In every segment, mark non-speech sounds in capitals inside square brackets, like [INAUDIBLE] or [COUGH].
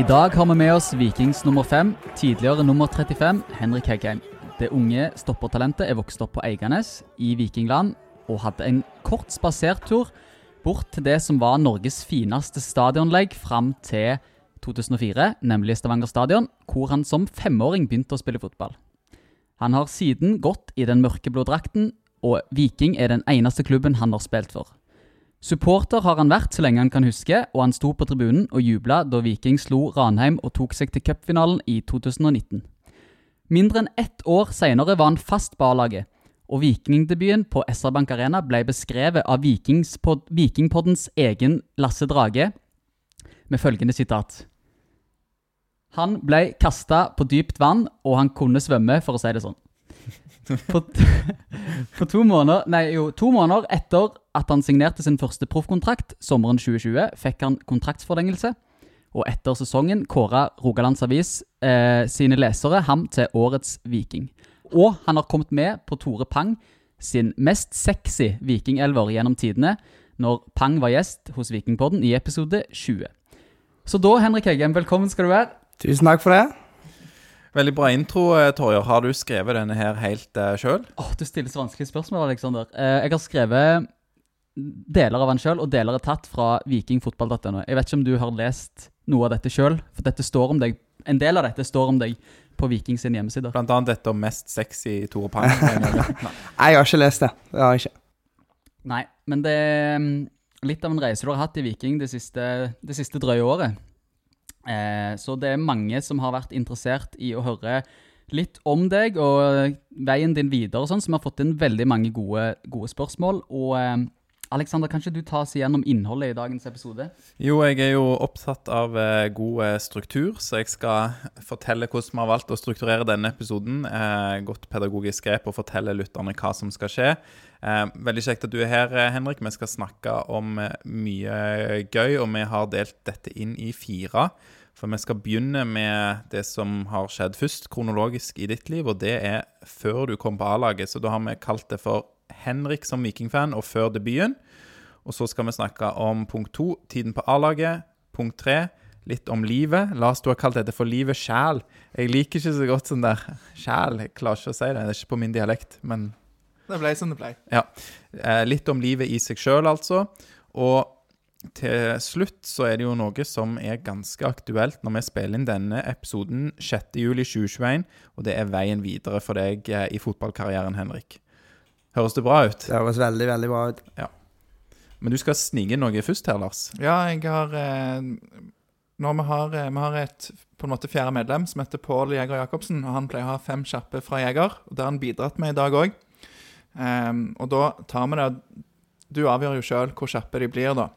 I dag har vi med oss Vikings nummer fem, tidligere nummer 35, Henrik Heggheim. Det unge stoppertalentet er vokst opp på Eiganes i Vikingland og hadde en kort spasertur bort til det som var Norges fineste stadionlegg fram til 2004, nemlig Stavanger stadion, hvor han som femåring begynte å spille fotball. Han har siden gått i den mørkeblå drakten, og Viking er den eneste klubben han har spilt for. Supporter har han vært så lenge han kan huske, og han sto på tribunen og jubla da Viking slo Ranheim og tok seg til cupfinalen i 2019. Mindre enn ett år senere var han fast på A-laget, og vikingdebuten på SR Bank Arena ble beskrevet av Vikingspod Vikingpoddens egen Lasse Drage med følgende sitat. Han ble kasta på dypt vann, og han kunne svømme, for å si det sånn. For, for [LAUGHS] to, måneder, nei, jo, to måneder etter at han signerte sin første proffkontrakt sommeren 2020, fikk han kontraktsforlengelse. Og etter sesongen kåra Rogalands Avis eh, sine lesere ham til årets viking. Og han har kommet med på Tore Pang sin mest sexy vikingelver gjennom tidene, når Pang var gjest hos Vikingpodden i episode 20. Så da, Henrik Heggem, velkommen skal du være. Tusen takk for det. Veldig bra intro, eh, Torjer. Har du skrevet denne her helt uh, sjøl? Åh, Du stiller så vanskelige spørsmål, Aleksander. Uh, jeg har skrevet deler av den sjøl, og deler er tatt fra vikingfotball.no. Jeg vet ikke om du har lest noe av dette sjøl, for dette står om deg. En del av dette står om deg på Viking sin hjemmeside. Blant annet dette om mest sexy Tore Pang. [LAUGHS] Nei, jeg har ikke lest det. Det har jeg ikke. Nei, men det er mm, litt av en reise du har hatt i Viking det siste, det siste drøye året. Eh, så det er mange som har vært interessert i å høre litt om deg og veien din videre og sånn, som har fått inn veldig mange gode, gode spørsmål. Og eh, Alexander, kan ikke du ta oss igjennom innholdet i dagens episode? Jo, jeg er jo opptatt av eh, god eh, struktur, så jeg skal fortelle hvordan vi har valgt å strukturere denne episoden. Eh, godt pedagogisk grep og fortelle lytterne hva som skal skje. Eh, veldig kjekt at du er her, eh, Henrik. Vi skal snakke om mye gøy, og vi har delt dette inn i fire. For vi skal begynne med det som har skjedd først, kronologisk i ditt liv, og det er før du kom på A-laget. Så da har vi kalt det for Henrik som vikingfan og før debuten. Og så skal vi snakke om punkt to, tiden på A-laget. Punkt tre, litt om livet. Lars, du har kalt dette for livet sjæl. Jeg liker ikke så godt sånn der sjæl. Jeg klarer ikke å si det. Det er ikke på min dialekt, men Det ble som det ble. Ja. Eh, litt om livet i seg sjøl, altså. Og til slutt så er det jo noe som er ganske aktuelt når vi spiller inn denne episoden 6.7.2021, og det er veien videre for deg eh, i fotballkarrieren, Henrik. Høres det bra ut? Det høres veldig, veldig bra ut. Men du skal snike inn noe først her, Lars. Ja, jeg har eh, Når vi har, eh, vi har et på en måte fjerde medlem som heter Pål Jæger Jacobsen, og han pleier å ha fem kjappe fra Jæger, og det har han bidratt med i dag òg. og da tar vi det Du avgjør jo sjøl hvor kjappe de blir, da.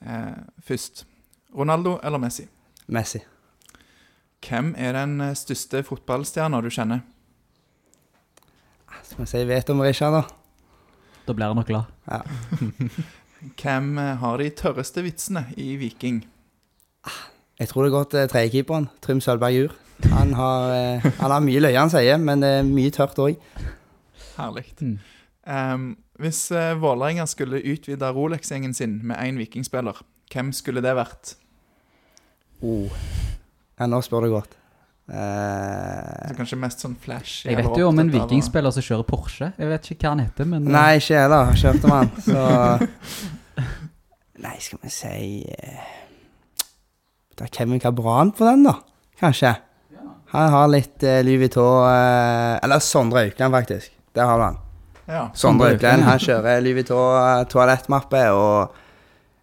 Eh, først. Ronaldo eller Messi? Messi. Hvem er den eh, største fotballstjerna du kjenner? Skal vi si vet om Richard, da? Da blir han nok glad. Ja. [LAUGHS] Hvem eh, har de tørreste vitsene i Viking? Jeg tror det går til tredjekeeperen, Trym Sølberg Jur. Han har, eh, han har mye løye han sier, men det er mye tørt òg. Herlig. Mm. Um, hvis uh, Vålerenga skulle utvide Rolex-gjengen sin med én vikingspiller, hvem skulle det vært? Oh. Ja, nå spør du godt. Eh, Altså, kanskje mest sånn flash. Jeg vet jo om en vikingspiller som kjører Porsche. Jeg vet ikke hva han heter, men eh, nei, ikke jeg heller. Kjørte man. så Nei, skal vi si Da Det er Kevin Cabran på den, da. Kanskje. Han har litt eh, Louis Vuitton uh, Eller Sondre Aukland, faktisk. Det har han. Ja. Sondre Aukland han kjører Louis Vuitton eh, toalettmappe, og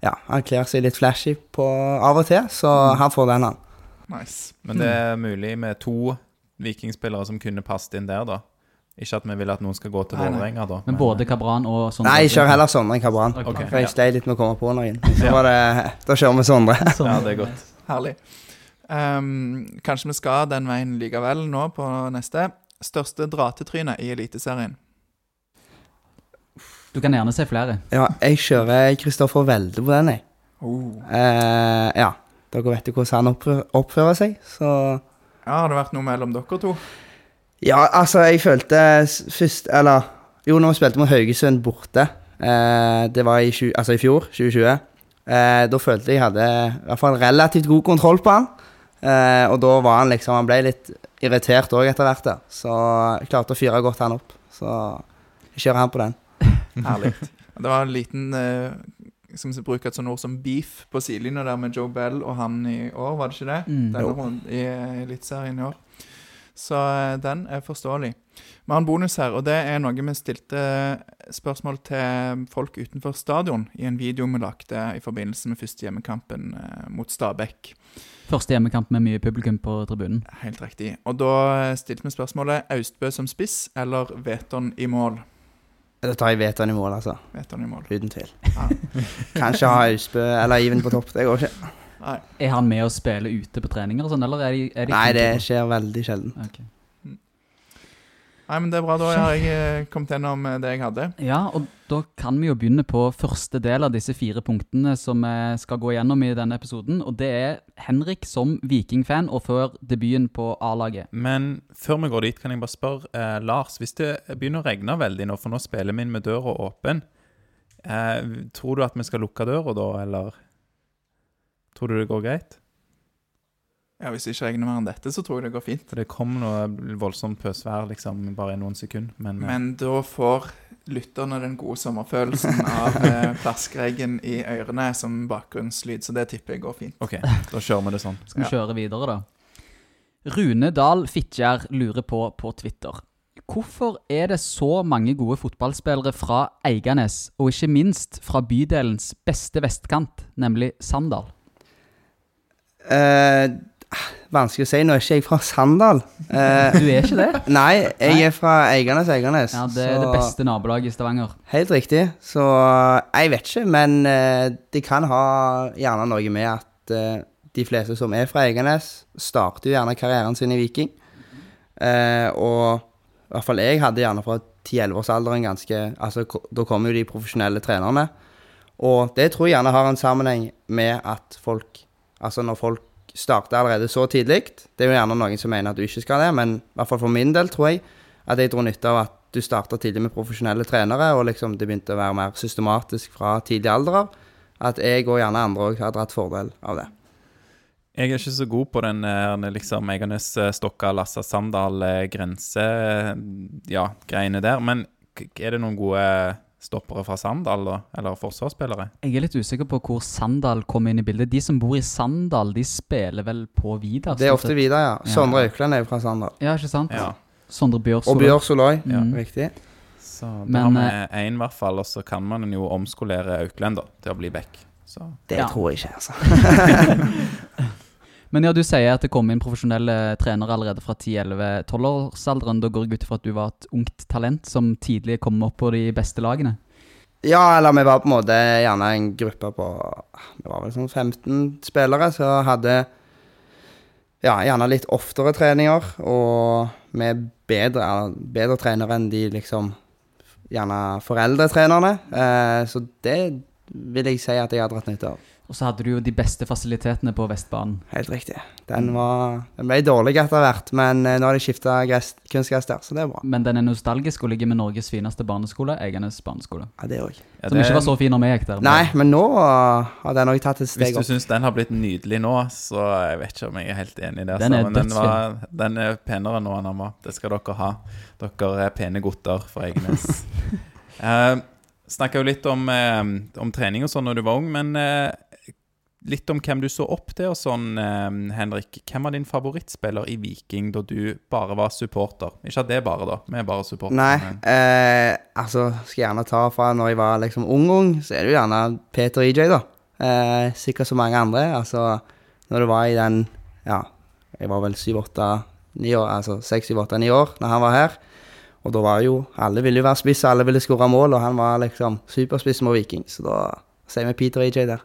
ja, han kler seg litt flashy på av og til, så han får den, han. Nice. Men det er mulig med to vikingspillere som kunne passet inn der, da. Ikke at vi vil at noen skal gå til Nei, nei. Vålerenga, da. Men både Cabran og Sondre? Nei, jeg kjører heller Sondre enn Cabran. Okay. For jeg sleit litt med å komme på noen. [LAUGHS] Så var det Da kjører vi Sondre. [LAUGHS] Ja, det er godt. Herlig. Um, kanskje vi skal den veien likevel nå på neste. Største dratetryne i Eliteserien. Du kan gjerne se flere. Ja, jeg kjører Kristoffer Welde på den, jeg. Oh. Uh, ja. Dere vet jo hvordan han oppfører, seg, så Ja, Har det vært noe mellom dere to? Ja, altså, jeg følte først Eller jo, når vi spilte mot Haugesund borte, eh, det var i, altså, i fjor, 2020, eh, da følte jeg jeg hadde i hvert fall relativt god kontroll på han. Eh, og da var han liksom Han ble litt irritert òg etter hvert, der. Så jeg klarte å fyre godt han opp. Så jeg kjører han på den. [LAUGHS] Herlig. Det var en liten eh, Skal vi bruke et sånt ord som beef på sidelinja der med Joe Bell og han i år, var det ikke det? Mm. Denne runden i eh, Eliteserien i år. Så eh, den er forståelig. Vi har en bonus her, og det er noe vi stilte spørsmål til folk utenfor stadion i en video vi lagde i forbindelse med første hjemmekampen eh, mot Stabæk. Første hjemmekamp med mye publikum på tribunen. Helt riktig. Og da eh, stilte vi spørsmålet Austbø som spiss eller Veton i mål? Da tar jeg Veton i mål, altså. Veton i mål. Uten tvil. Ja. Kanskje ha Austbø eller Iven på topp. Det går ikke. Nei. Er han med å spille ute på treninger og sånn, eller er de, er de Nei, det skjer veldig sjelden. Ok. Nei, men det er bra. Da har jeg eh, kommet gjennom eh, det jeg hadde. Ja, og da kan vi jo begynne på første del av disse fire punktene som vi skal gå gjennom i denne episoden. Og det er Henrik som Viking-fan og før debuten på A-laget. Men før vi går dit, kan jeg bare spørre eh, Lars. Hvis det begynner å regne veldig nå, for nå spiller vi inn med døra åpen, eh, tror du at vi skal lukke døra da, eller tror du det går greit? Ja, Hvis det ikke regner mer enn dette, så tror jeg det går fint. For det kom noe voldsomt pøsvær liksom bare i noen sekunder. Men, eh, Men da får lytterne den gode sommerfølelsen av eh, [LAUGHS] plaskregn i ørene som bakgrunnslyd, så det tipper jeg går fint. OK, da kjører vi det sånn. Skal vi Ja. kjøre videre, da? Rune Dahl Fitjar lurer på på Twitter. Hvorfor er det så mange gode fotballspillere fra Eiganes, og ikke minst fra bydelens beste vestkant, nemlig Sandal? Eh, vanskelig å si. Nå er ikke jeg fra Sandal. Eh, Du er ikke det? nei, jeg er fra Eiganes Eiganes. Ja, Det er det beste nabolaget i Stavanger. Helt riktig. Så jeg vet ikke, men eh, det kan ha gjerne noe med at eh, de fleste som er fra Eiganes, starter jo gjerne karrieren sin i Viking. Eh, og i hvert fall jeg hadde gjerne fra 10-11-årsalderen ganske Altså, da kommer jo de profesjonelle trenerne. Og det tror jeg gjerne har en sammenheng med at folk Altså når folk starter allerede så tidlig Det er jo gjerne noen som mener at du ikke skal det, men i hvert fall for min del tror jeg at jeg dro nytte av at du starta tidlig med profesjonelle trenere, og liksom det begynte å være mer systematisk fra tidlig alder. At jeg og gjerne andre òg har dratt fordel av det. Jeg er ikke så god på den eh, liksom Eiganes, eh, eh, greiene der. Men er det noen gode stoppere fra Sandal, da? Eller forsvarsspillere? Jeg er litt usikker på hvor Sandal kommer inn i bildet. De som bor i Sandal, de spiller vel på Vidar? Det er ofte Vidar, ja. Ja. Sondre Auklend er jo fra Sandal. Ja, ikke sant? Ja. Sondre Bjørs. Og Bjør Soløy. Ja. Riktig. Så da Men, har vi én, i hvert fall. Og så kan man jo omskolere Aukland da, til å bli back. Så Det Ja. tror jeg ikke, altså. [LAUGHS] [LAUGHS] Men ja, du sier at det kom inn profesjonelle trenere allerede fra 10-11-12-årsalderen. Da går jeg ut ifra at du var et ungt talent som tidlig kom opp på de beste lagene. Ja, eller vi var på en måte gjerne en gruppe på Vi var vel sånn 15 spillere, så hadde ja, gjerne litt oftere treninger, og med bedre, bedre trenere enn de liksom gjerne foreldretrenerne. Eh, så det vil jeg si at jeg har dratt nytte av. Og så hadde du jo de beste fasilitetene på Vestbanen. Helt riktig. Den, var, den ble dårlig etter hvert, men eh, nå har de skifta kunstgress der, så det er bra. Men den er nostalgisk og ligger med Norges fineste barneskole, Egenes barneskole. Ja, det òg. ja, Som det- ikke var så fin når vi gikk der. Nei, men nå har den òg tatt et steg opp. Hvis du syns den har blitt nydelig nå, så jeg vet ikke om jeg er helt enig i det. Den er Men den, var, den er penere nå enn den var. Det skal dere ha. Dere er pene gutter fra Egenes. uh, [LAUGHS] Snakka jo litt om, eh, om trening og sånn når du var ung, men eh, litt om hvem du så opp til og sånn, eh, Henrik. Hvem var din favorittspiller i Viking da du bare var supporter? Ikke at det er bare, da. Vi er bare supporter. Nei, eh, altså skal jeg gjerne ta fra når jeg var liksom ung-ung, så er det jo gjerne Peter EJ, da. Eh, sikkert så mange andre. Altså, når du var i den Ja, jeg var vel syv, åtte, ni år, altså seks, syv, åtte, ni år når han var her. Og da var jo Alle ville jo være spiss, alle ville skåre mål, og han var liksom superspiss mot Viking, så da sier vi Peter EJ der.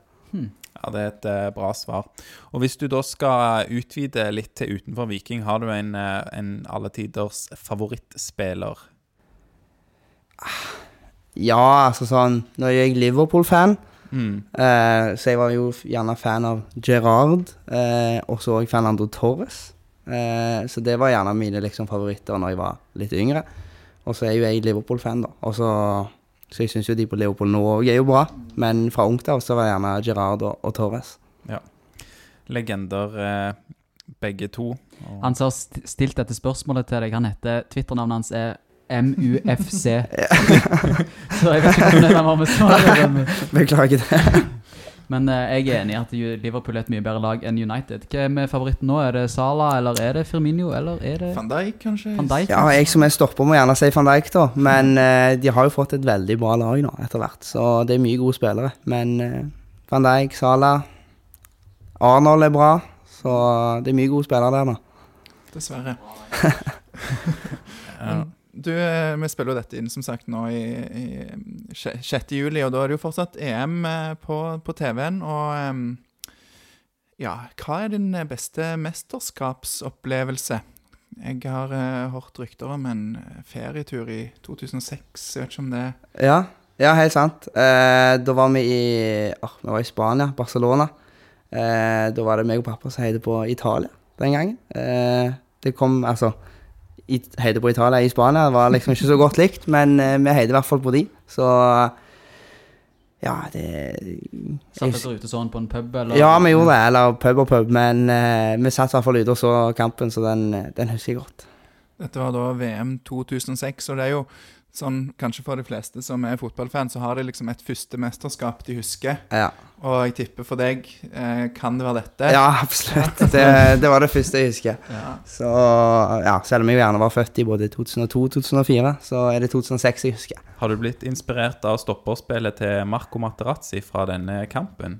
Ja, det er et eh, bra svar. Og hvis du da skal utvide litt til utenfor Viking, har du en, eh, en alle tiders favorittspiller? Ja, altså sånn Nå er jeg Liverpool-fan. Mm. Eh, så jeg var jo gjerne fan av Gerard. eh, og så òg Fernando Torres. Eh, så det var gjerne mine liksom, favoritter når jeg var litt yngre. Og så er jo jeg Liverpool-fan, da. Og så, så jeg syns jo de på Leopold nå òg er jo bra. Men fra ungt av så var det gjerne Gerard og, og Torres. Legender. Eh, begge to. Og, Han som har stilt dette spørsmålet til deg, han heter Twitternavnet hans er MUFC. [LAUGHS] [LAUGHS] Så jeg vet ikke hvordan han var med svaret. Beklager det. [LAUGHS] Men eh, jeg er enig i at Liverpool er et mye bedre lag enn United. Hvem er favoritten nå? Er det Sala, eller er det Firmino, eller er det Van Dijk, kanskje? Van Dijk? Ja, jeg som er stopper må gjerne si van Dijk, da. Men eh, de har jo fått et veldig bra lag nå, etter hvert. Så det er mye gode spillere. Men eh, van Dijk, Sala Arnold er bra. Så det er mye gode spillere der nå. Dessverre. [LAUGHS] ja. Du, eh, vi spiller jo dette inn som sagt nå i, i sje- 6. juli, og da er det jo fortsatt EM eh, på, på TV-en. Og ja, hva er din beste mesterskapsopplevelse? Jeg har uh, hørt rykter om en ferietur i 2006. Jeg vet ikke om det Ja, ja helt sant. Eh, da var vi i oh, Vi var i Spania, Barcelona. Eh, da var det meg og pappa som heide på Italia den gangen. Eh, det kom altså i, Heide på Italia i Spania det var liksom ikke så godt likt, men eh, vi heide i hvert fall på de. Så ja, det Satt dere ute sånn på en pub, eller? Ja, vi gjorde det. Eller pub og pub, men uh, vi satt i hvert fall ute og så kampen, så den, den husker jeg godt. Dette var da VM 2006, og det er jo sånn kanskje for de fleste som er fotballfan, så har de liksom et første mesterskap de husker. Ja, Og jeg tipper for deg eh, kan det være dette. ja absolutt. Det, det var det første jeg husker. Ja. Så ja, selv om jeg gjerne var født i både 2002 og 2004, så er det 2006 jeg husker. Har du blitt inspirert av stopperspillet til Marco Materazzi fra denne kampen?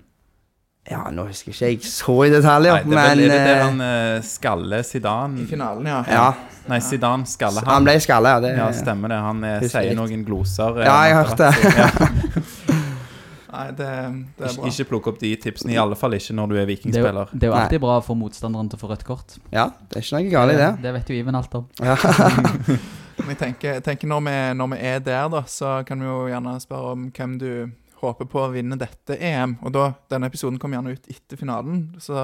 Ja, nå husker jeg ikke jeg så i detaljer, Nei, det er, vel, men der eh, han eh, skaller Zidane? I finalen, ja. ja, Nei, Zidane skaller han han. ble skalla, ja. Det, Ja, stemmer det. Han sier noen gloser. Ja, jeg hørte hørt det. [LAUGHS] Nei, det, det er Ikke, bra. ikke plukk opp de tipsene, i alle fall ikke når du er Det er, vikingspiller. det er jo Nei. alltid bra å få motstanderen til å få rødt kort. ja, det er ikke noe galt i det. Det vet jo Iven alt om. Ja. [LAUGHS] Men jeg tenker, jeg tenker når, vi, når vi er der, da, så kan vi jo gjerne spørre om hvem du håper på å vinne dette EM. Og da, Denne episoden kom gjerne ut etter finalen, så,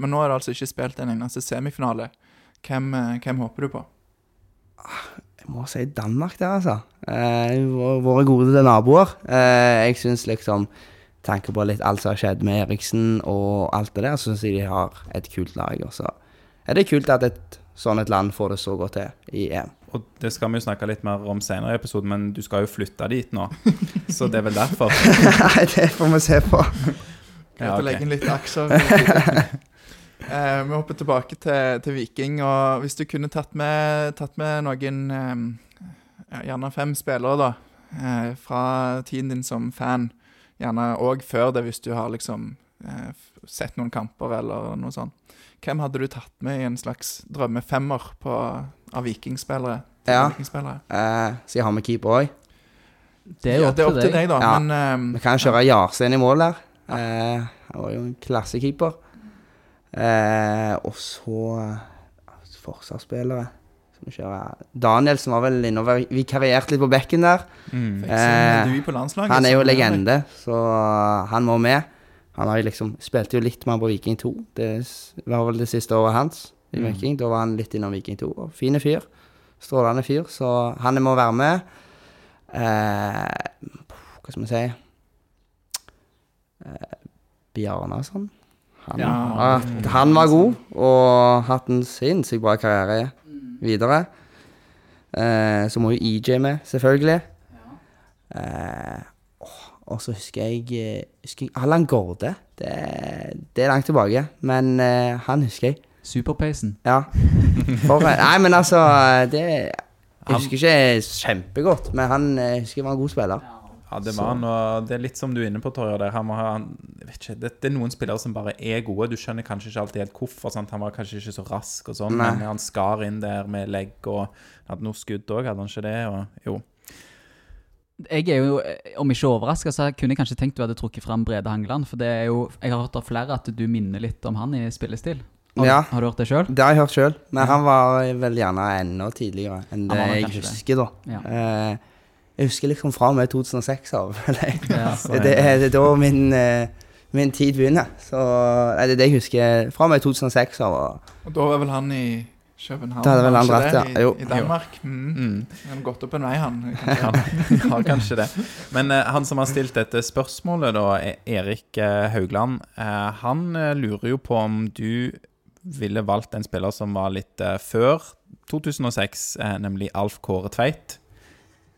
men nå er det altså ikke spilt en eneste semifinale. Hvem, eh, hvem håper du på? Jeg må si Danmark der, altså. Eh, våre, gode naboer. Eh, jeg syns liksom Tenker på litt alt som har skjedd med Eriksen og alt det der, så syns jeg de har et kult lag. Og så er det kult at et sånn et land får det så godt til i EM. Og det skal vi jo snakke litt mer om senere i episoden, men du skal jo flytte dit nå. [LAUGHS] Så det er vel derfor. [LAUGHS] Nei, det får vi se på. Greit Ja, å legge inn litt aksjer. [LAUGHS] eh, vi hopper tilbake til, til Viking, og hvis du kunne tatt med, tatt med noen eh, Gjerne fem spillere, da, eh, fra tiden din som fan. Gjerne òg før det, hvis du har liksom eh, sett noen kamper eller noe sånt. Hvem hadde du tatt med i en slags drømmefemmer på, av vikingspillere? Ja. vikingspillere? Eh, så jeg har med keeper òg. Det er jo Ja, opp, det er opp til deg. da. Ja. Men eh, Vi kan kjøre Jarstein i mål der. Eh, han var jo en klassekeeper. Eh, og så forsvarsspillere. Vi Danielsen var vel inne og vikarierte litt på bekken der. Mm. Eh, på. Han er jo legende, så han må med. Han har liksom spilte jo litt med han på Viking 2. Det var vel det siste året hans i Mm. Viking. Da var han litt innom Viking 2. Og fine fyr. Strålende fyr. Så han må være med. Eh, hva skal vi si eh, Bjarnason. Han, Ja. ja, han var god og hatt en sinnssykt bra karriere videre. Eh, så må jo EJ med, selvfølgelig. Eh, og så husker jeg, eh, husker jeg Allan Gårde. Det, det er langt tilbake, men eh, han husker jeg. Superpeisen. Ja. For, nei, men altså det, Jeg husker ikke kjempegodt, men han eh, husker jeg var en god spiller. Ja, det var han, og det er litt som du er inne på, Torje. der. Han må han, ikke, det, det er noen spillere som bare er gode. Du skjønner kanskje ikke alltid helt hvorfor. Sant? Han var kanskje ikke så rask, og sånn, men han skar inn der med legg og hadde noe skudd òg, hadde han ikke det? Og, jo. Jeg er jo, om ikke overraska, så kunne jeg kanskje tenkt du hadde trukket fram Brede Hangeland. For det er jo, jeg har hørt av flere at du minner litt om han i spillestil. Har, Ja. har du hørt det sjøl? Det har jeg hørt sjøl, men han var vel gjerne enda tidligere enn det jeg husker, da. Ja. Eh, jeg husker liksom fra og med 2006 av. [LAUGHS] Ja. Det, er- da min, eh, min tid begynner. Så nei, det er det jeg husker fra og med 2006 av. og- Og da var vel han i København? Da hadde vel han dratt, det? ja. Jo. I, I Danmark. Mm. mm. Han har gått opp en vei, han. [LAUGHS] Han har kanskje det. Men uh, han som har stilt dette spørsmålet, da, E- Erik eh, Haugland, uh, han lurer jo på om du ville valgt en spiller som var litt uh, før 2006, eh, nemlig Alf Kåre Tveit.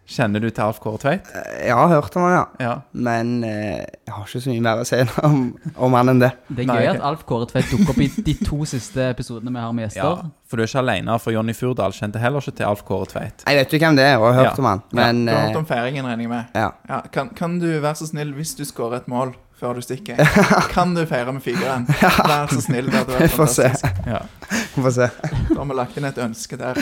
Kjenner du til Alf Kåre Tveit? Ja, Jeg har hørt om han, ja. Ja. Men eh, jeg har ikke så mye mer å si om, om han enn det. Det er Nei, gøy at Alf Kåre Tveit dukker opp i de to siste episodene vi har med gjester. ja. For du er ikke alene, for Jonny Furdal kjente heller ikke til Alf Kåre Tveit. Jeg vet jo hvem det er, og har hørt Ja. om han. Men du har hørt eh, om feiringen, regner jeg med. ja. Ja, kan, kan du være så snill, hvis du skårer et mål før du stikker, [LAUGHS] kan du feire med figeren? [LAUGHS] Vær så snill. Det hadde vært fantastisk. Ja. Vi får se. Da har vi lagt inn et ønske der.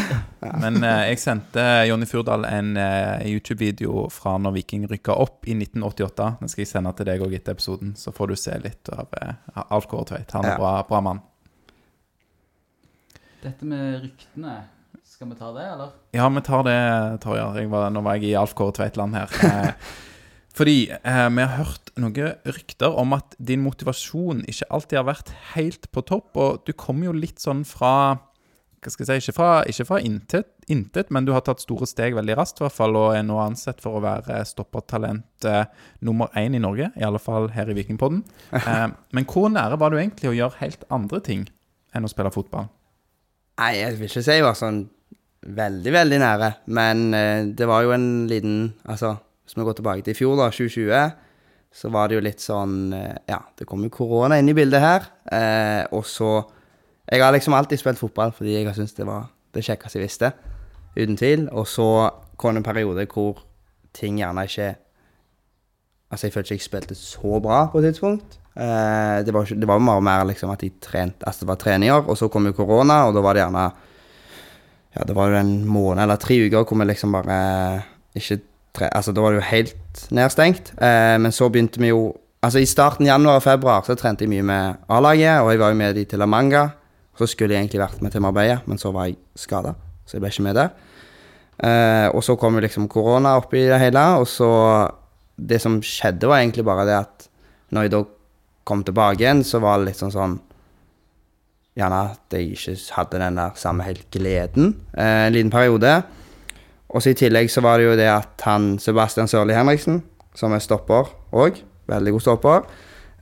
Men eh, jeg sendte Jonny Furdal en eh, YouTube-video fra når Viking rykka opp i 1988. Den skal jeg sende til deg òg etter episoden, så får du se litt av eh, Alf Kåre Tveit. Han er Ja. bra, bra mann. Dette med ryktene, skal vi ta det, eller? Ja, vi tar det, Torjar. Nå var jeg i Alf Kåre Tveit-land her. [LAUGHS] Fordi eh, vi har hørt noen rykter om at din motivasjon ikke alltid har vært helt på topp, og du kommer jo litt sånn fra hva skal jeg si, Ikke fra, ikke fra intet, intet, men du har tatt store steg veldig raskt, i hvert fall, og er nå ansett for å være stoppertalent eh, nummer én i Norge, i alle fall her i Vikingpodden. [LAUGHS] Eh, men hvor nære var du egentlig å gjøre helt andre ting enn å spille fotball? Nei, jeg vil ikke si jeg var sånn veldig, veldig nære. Men eh, det var jo en liten Altså, hvis vi går tilbake til i fjor, da, 2020, så var det jo litt sånn eh, Ja, det kom jo korona inn i bildet her. Eh, og så Jeg har liksom alltid spilt fotball fordi jeg har syntes det var det kjekkeste jeg visste. Uten tvil. Og så kom en periode hvor ting gjerne ikke Altså, jeg følte ikke jeg spilte så bra på et tidspunkt. Eh, det var jo jo bare mer liksom at de trent, Altså, det var treninger, og så kom jo korona, og da var det gjerne Ja, det var jo en måned eller tre uker hvor vi liksom bare ikke tre... Altså, da var det jo helt nedstengt. Eh, men så begynte vi jo Altså, i starten januar og februar så trente jeg mye med A-laget, og jeg var jo med de til La Manga. Så skulle jeg egentlig vært med til Marbella, men så var jeg skada, så jeg ble ikke med der. Eh, og så kom jo liksom korona oppi det hele, og så Det som skjedde, var egentlig bare det at når jeg da kom tilbake igjen, så var det litt sånn sånn Gjerne at jeg ikke hadde den der samme helt gleden eh, en liten periode. Og så i tillegg så var det jo det at han Sebastian Sørli Henriksen, som er stopper òg, veldig god stopper,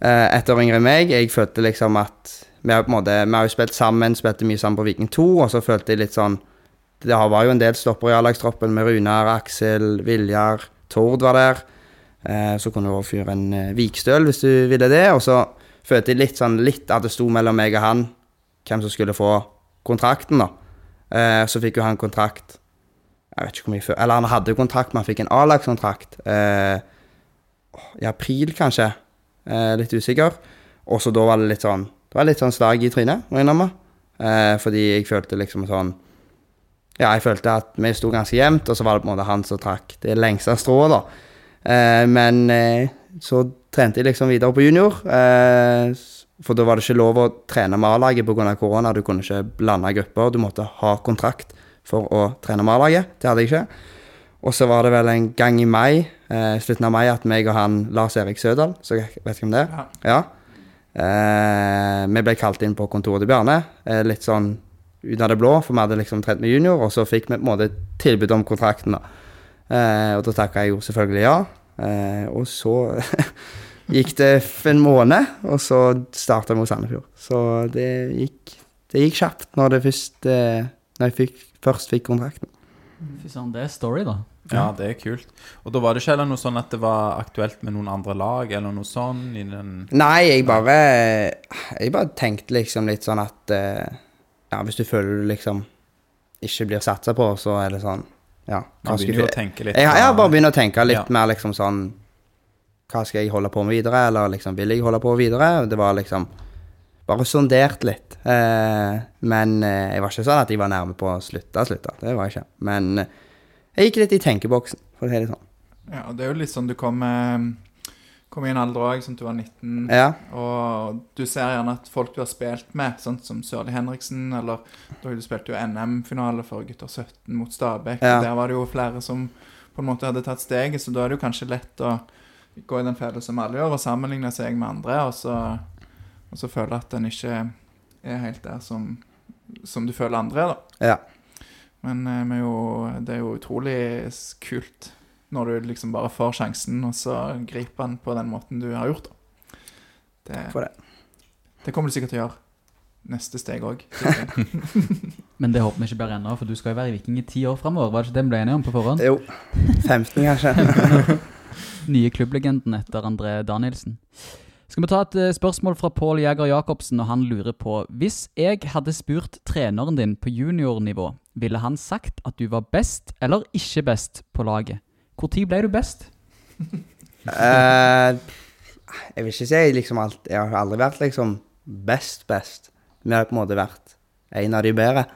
eh, ett år yngre enn meg, jeg følte liksom at vi har på en måte, vi har jo spilt sammen, spilte mye sammen på Viking 2, og så følte jeg litt sånn Det var jo en del stopper i A-lagstroppen, med Runar, Aksel, Viljar, Tord var der. Eh, så kunne du også fyre en eh, Vikstøl hvis du ville det. Og så følte jeg litt sånn litt at det sto mellom meg og han hvem som skulle få kontrakten, da. Eh, så fikk jo han kontrakt Jeg vet ikke hvor mye før Eller han hadde kontrakt, men han fikk en A-lagskontrakt eh, i april, kanskje. Eh, litt usikker. Og så da var det litt sånn Det var litt sånn slag i trynet, må jeg innrømme. Eh, fordi jeg følte liksom sånn Ja, jeg følte at vi sto ganske jevnt, og så var det på en måte han som trakk det lengste strået, da. Eh, men eh, så trente jeg liksom videre på junior. Eh, for da var det ikke lov å trene med A-laget pga. korona. Du kunne ikke blande grupper. Du måtte ha kontrakt for å trene med A-laget. Det hadde jeg ikke. Og så var det vel en gang i mai, eh, slutten av mai, at meg og han Lars Erik Sødal, så jeg vet ikke om det er, Ja. Eh, vi ble kalt inn på kontoret til Bjarne, eh, litt sånn ut av det blå, for vi hadde liksom trent med junior, og så fikk vi på en måte tilbud om kontrakten. da. Eh, og da takka jeg jo selvfølgelig ja. Eh, og så [LAUGHS] gikk det en måned, og så starta vi hos Sandefjord. Så det gikk, det gikk kjapt når, det først, eh, når jeg fikk, først fikk kontrakten. Fy søren, det er story, da. Ja, det er kult. Og da var det ikke heller noe sånn at det var aktuelt med noen andre lag, eller noe sånn i den Nei, jeg bare Jeg bare tenkte liksom litt sånn at eh, Ja, hvis du føler du liksom ikke blir satsa på, så er det sånn Ja. Man skal begynner jo jeg- å tenke litt Jeg, jeg har bare begynt å tenke litt Ja. mer liksom sånn Hva skal jeg holde på med videre, eller liksom vil jeg holde på videre? Det var liksom Bare sondert litt. Eh, men eh, jeg var ikke sånn at jeg var nærme på å slutte, slutte. Det var jeg ikke. Men eh, jeg gikk litt i tenkeboksen, for å si det sånn. Ja, og det er jo litt sånn du kom, kom i en alder òg, sånn at du var 19, Ja. og du ser gjerne at folk du har spilt med, sånn som Sørli Henriksen, eller da du spilte jo NM-finale for gutter 17 mot Stabæk, Ja. der var det jo flere som på en måte hadde tatt steget, så da er det jo kanskje lett å gå i den fella som alle gjør, og sammenligne seg med andre, og så, og så føle at en ikke er helt der som, som du føler andre er, da. ja. Men eh, vi er jo, det er jo utrolig kult når du liksom bare får sjansen, og så griper den på den måten du har gjort. da. Det, For det. det kommer du sikkert til å gjøre. neste steg òg. [LAUGHS] Men det håper vi ikke blir ennå, for du skal jo være i Viking i ti år framover. Var det ikke det vi ble enige om på forhånd? Jo. 15, kanskje. [LAUGHS] Nye klubblegenden etter André Danielsen. Skal vi ta et eh, spørsmål fra Pål Jæger Jacobsen, og han lurer på Hvis jeg hadde spurt treneren din på juniornivå, ville han sagt at du var best eller ikke best på laget? Når ble du best? uh, [LAUGHS] jeg vil ikke si liksom alt Jeg har aldri vært liksom best, best. Jeg har på en måte vært en av de bedre.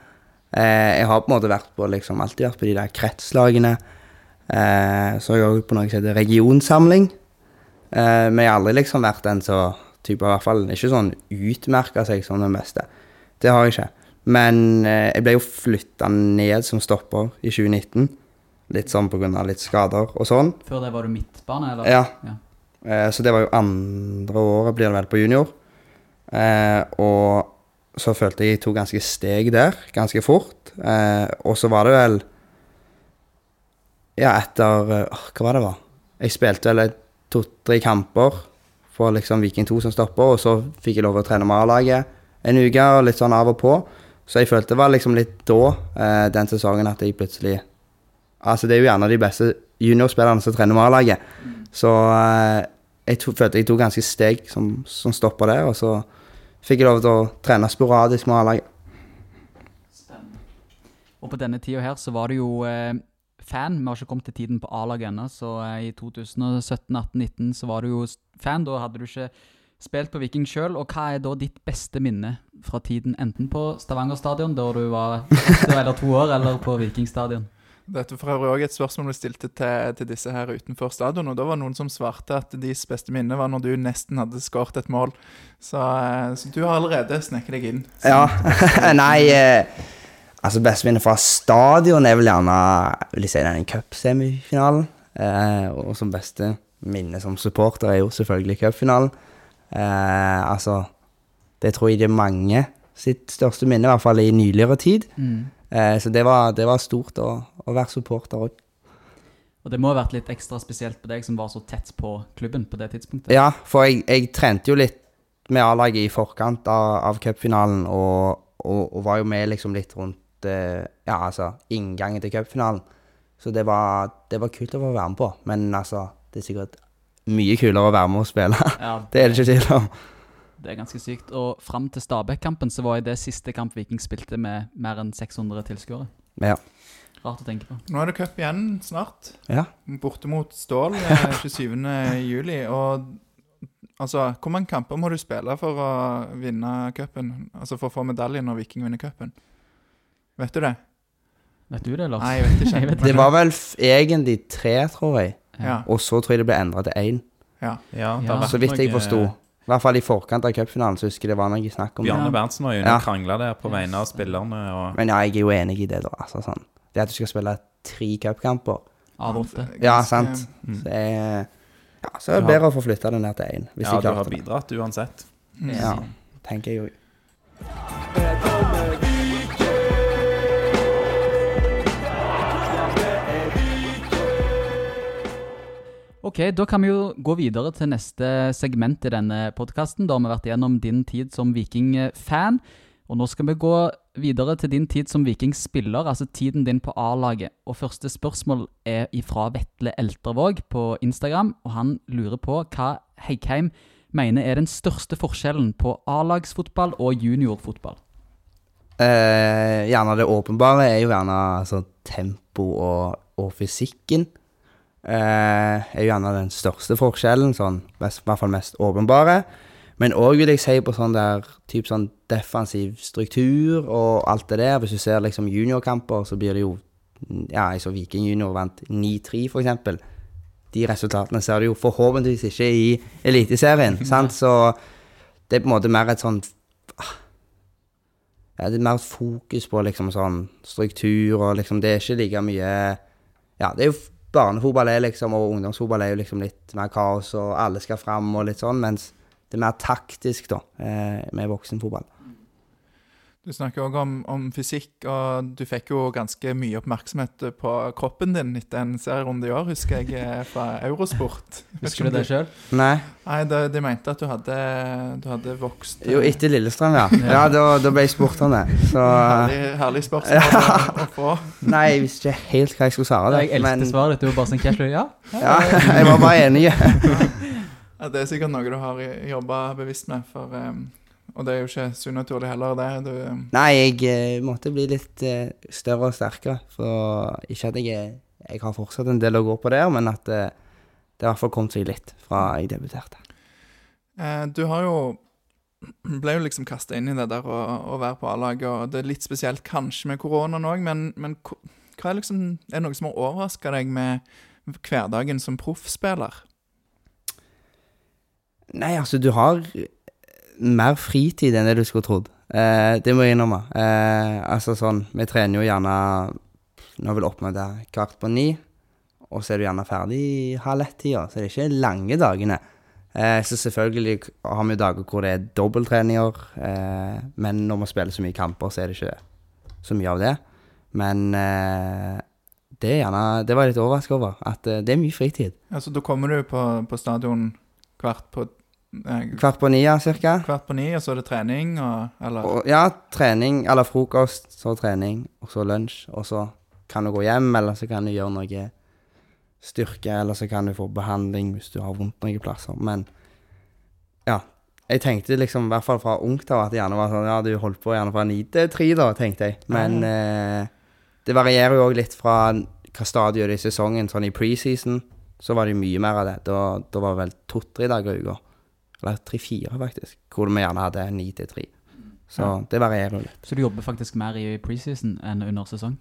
Uh, jeg har på en måte vært på liksom alltid vært på de der kretslagene. Uh, så har jeg òg på noe som heter regionsamling. Eh, men jeg har aldri liksom vært den så type, i hvert fall ikke sånn utmerka seg som den beste. Det har jeg ikke. Men eh, jeg ble jo flytta ned som stopper i 2019. Litt sånn av litt skader og sånn. Før det var du midtbane, eller? Ja. Ja. Eh, så det var jo andre året, blir det vel, på junior. Eh, og så følte jeg jeg tok ganske steg der, ganske fort. Eh, og så var det vel Ja, etter eh, Hva var det, var? Jeg spilte vel et to-tre kamper for liksom Viking 2 som stopper, og så fikk jeg lov å trene med A-laget en uke, og litt sånn av og på. Så jeg følte det var liksom litt da, eh, den sesongen, at jeg plutselig Altså, det er jo gjerne de beste juniorspillerne som trener med A-laget. Så eh, jeg to, følte jeg tok ganske steg som, som stopper der, og så fikk jeg lov til å trene sporadisk med A-laget. Og på denne tida her så var det jo eh, fan. Vi har ikke kommet til tiden på A-laget ennå, så eh, i 2017, 18, 19 så var du jo fan. Da hadde du ikke spilt på Viking sjøl. Og hva er da ditt beste minne fra tiden enten på Stavanger stadion, da du var ett [LAUGHS] eller to år, eller på Viking stadion? Dette for øvrig også et spørsmål vi stilte til, til disse her utenfor stadion, og da var det noen som svarte at deres beste minne var når du nesten hadde skåret et mål. Så, eh, så du har allerede sneket deg inn. Ja. [LAUGHS] Nei eh, Altså, besteminnet fra stadion er vel gjerne vil jeg si, den cupsemifinalen. Eh, og som beste minne som supporter er jo selvfølgelig cupfinalen. Eh, altså Det tror jeg det er mange sitt største minne, i hvert fall i nyligere tid. Eh, så det var, det var stort å, å være supporter òg. Og det må ha vært litt ekstra spesielt på deg som var så tett på klubben på det tidspunktet. Ja, for jeg, jeg trente jo litt med A-laget i forkant av, av cupfinalen, og, og, og var jo med liksom litt rundt ja, altså, inngangen til cupfinalen. Så det var, det var kult å få være med på, men altså, det er sikkert mye kulere å være med og spille. [LAUGHS] Ja, det er det ikke tvil om. Det er ganske sykt. Og fram til Stabæk-kampen så var det siste kamp Viking spilte med mer enn 600 tilskuere. Ja. Rart å tenke på. Nå er det cup igjen snart. ja. Borte mot Stål eh, [LAUGHS] 27. juli. Og altså, hvor mange kamper må du spille for å vinne cupen? Altså for å få medalje når Viking vinner cupen? Vet du det? Vet du det, Lars? Nei, jeg vet ikke. [LAUGHS] Jeg vet Det var vel f egentlig tre, tror jeg. Ja. Og så tror jeg det ble endra til én. ja. Ja, det Ja. vært Så vidt jeg noe- forsto. I hvert fall i forkant av cupfinalen så husker jeg det var noe snakk om det. Bjarne Berntsen var jo inne Ja. krangla der på vegne av spillerne. Og Men ja, jeg er jo enig i det, da. Altså, sånn. Det at du skal spille tre cupkamper Av åtte. Ja, Ganske- sant. Mm. Så er ja, så er det bedre å få flytta det ned til én. Hvis ja, jeg du har klarte det. bidratt uansett. Mm. Ja, tenker jeg jo. Ok, da kan vi jo gå videre til neste segment i denne podkasten. Da har vi vært igjennom din tid som Viking-fan. Og nå skal vi gå videre til din tid som Viking-spiller, altså tiden din på A-laget. Og første spørsmål er ifra Vetle Eltervåg på Instagram, og han lurer på hva Heikheim mener er den største forskjellen på A-lagsfotball og juniorfotball. Eh, gjerne det åpenbare er jo gjerne altså, tempo og, og fysikken. Eh, er jo gjerne den største forskjellen, sånn, mest, i hvert fall mest åpenbare. Men òg vil jeg si på sånn der typ sånn defensiv struktur og alt det der. Hvis du ser liksom juniorkamper, så blir det jo Ja, jeg så Viking junior vant 9-3, for eksempel. De resultatene ser du jo forhåpentligvis ikke i Eliteserien, [LAUGHS] sant? Så det er på en måte mer et sånn ja, det er mer fokus på liksom sånn struktur og liksom Det er ikke like mye Ja, det er jo barnefotball er liksom, og ungdomsfotball er jo liksom litt mer kaos, og alle skal fram og litt sånn, mens det er mer taktisk, da, eh, med voksenfotball. Du snakker òg om, om, fysikk, og du fikk jo ganske mye oppmerksomhet på kroppen din etter en serierunde i år, husker jeg, eh, fra Eurosport. [LAUGHS] Husker du det sjøl? Nei. Nei, de, de, mente at du hadde, du hadde vokst Jo, etter Lillestrøm, [LAUGHS] ja. Ja, Da, da ble jeg spurt om det. Så Herlig, herlig spørsmål å, å, få. [LAUGHS] Nei, jeg visste ikke helt hva jeg skulle svare. Det, Jeg elsket svaret ditt. Du var bare sånn casual. Ja. ja, jeg var bare enig. ja, det er sikkert noe du har jobba bevisst med, for um, og det er jo ikke så naturlig heller, det. Du um, Nei, jeg uh, måtte bli litt uh, større og sterkere. For ikke at jeg, jeg har fortsatt en del å gå på der, men at det i hvert fall kommet seg litt fra jeg debuterte. du har jo [CLEARS THROAT] ble jo liksom kasta inn i det der å, å være på A-laget, og det er litt spesielt kanskje med koronaen òg, men, men, hva er liksom Er det noe som har overraska deg med hverdagen som proffspiller? Nei, altså, du har mer fritid enn det du skulle trodd. Eh, det må jeg innrømme. Eh, altså sånn, vi trener jo gjerne Nå vil det kvart på ni, og så er du gjerne ferdig i halv ett-tida, så det er ikke lange dagene. Eh, så selvfølgelig har vi dager hvor det er dobbelttreninger, eh, men når vi spiller så mye kamper, så er det ikke så mye av det. Men eh, det er gjerne Det var jeg litt overraska over, at eh, det er mye fritid. Altså, da kommer du på, på stadion kvart på Kvart på ni, ja, cirka. Kvart på ni, og så er det trening, og, eller? Og, ja, trening, eller frokost, så trening, og så lunsj. Og så kan du gå hjem, eller så kan du gjøre noe styrke, eller så kan du få behandling hvis du har vondt noen plasser. Men ja. Jeg tenkte liksom, i hvert fall fra ungt av, at det gjerne var sånn Ja, du holdt på gjerne fra ni til tre, da, tenkte jeg. Men mm. eh, det varierer jo òg litt fra hva stadiet det er i sesongen. Sånn i preseason så var det mye mer av det. Da, da var det vel to-tre dager i uka. Eller tre-fire, faktisk. Hvor vi gjerne hadde ni til tre. Så ja. det varierer litt. Så du jobber faktisk mer i preseason enn under sesong?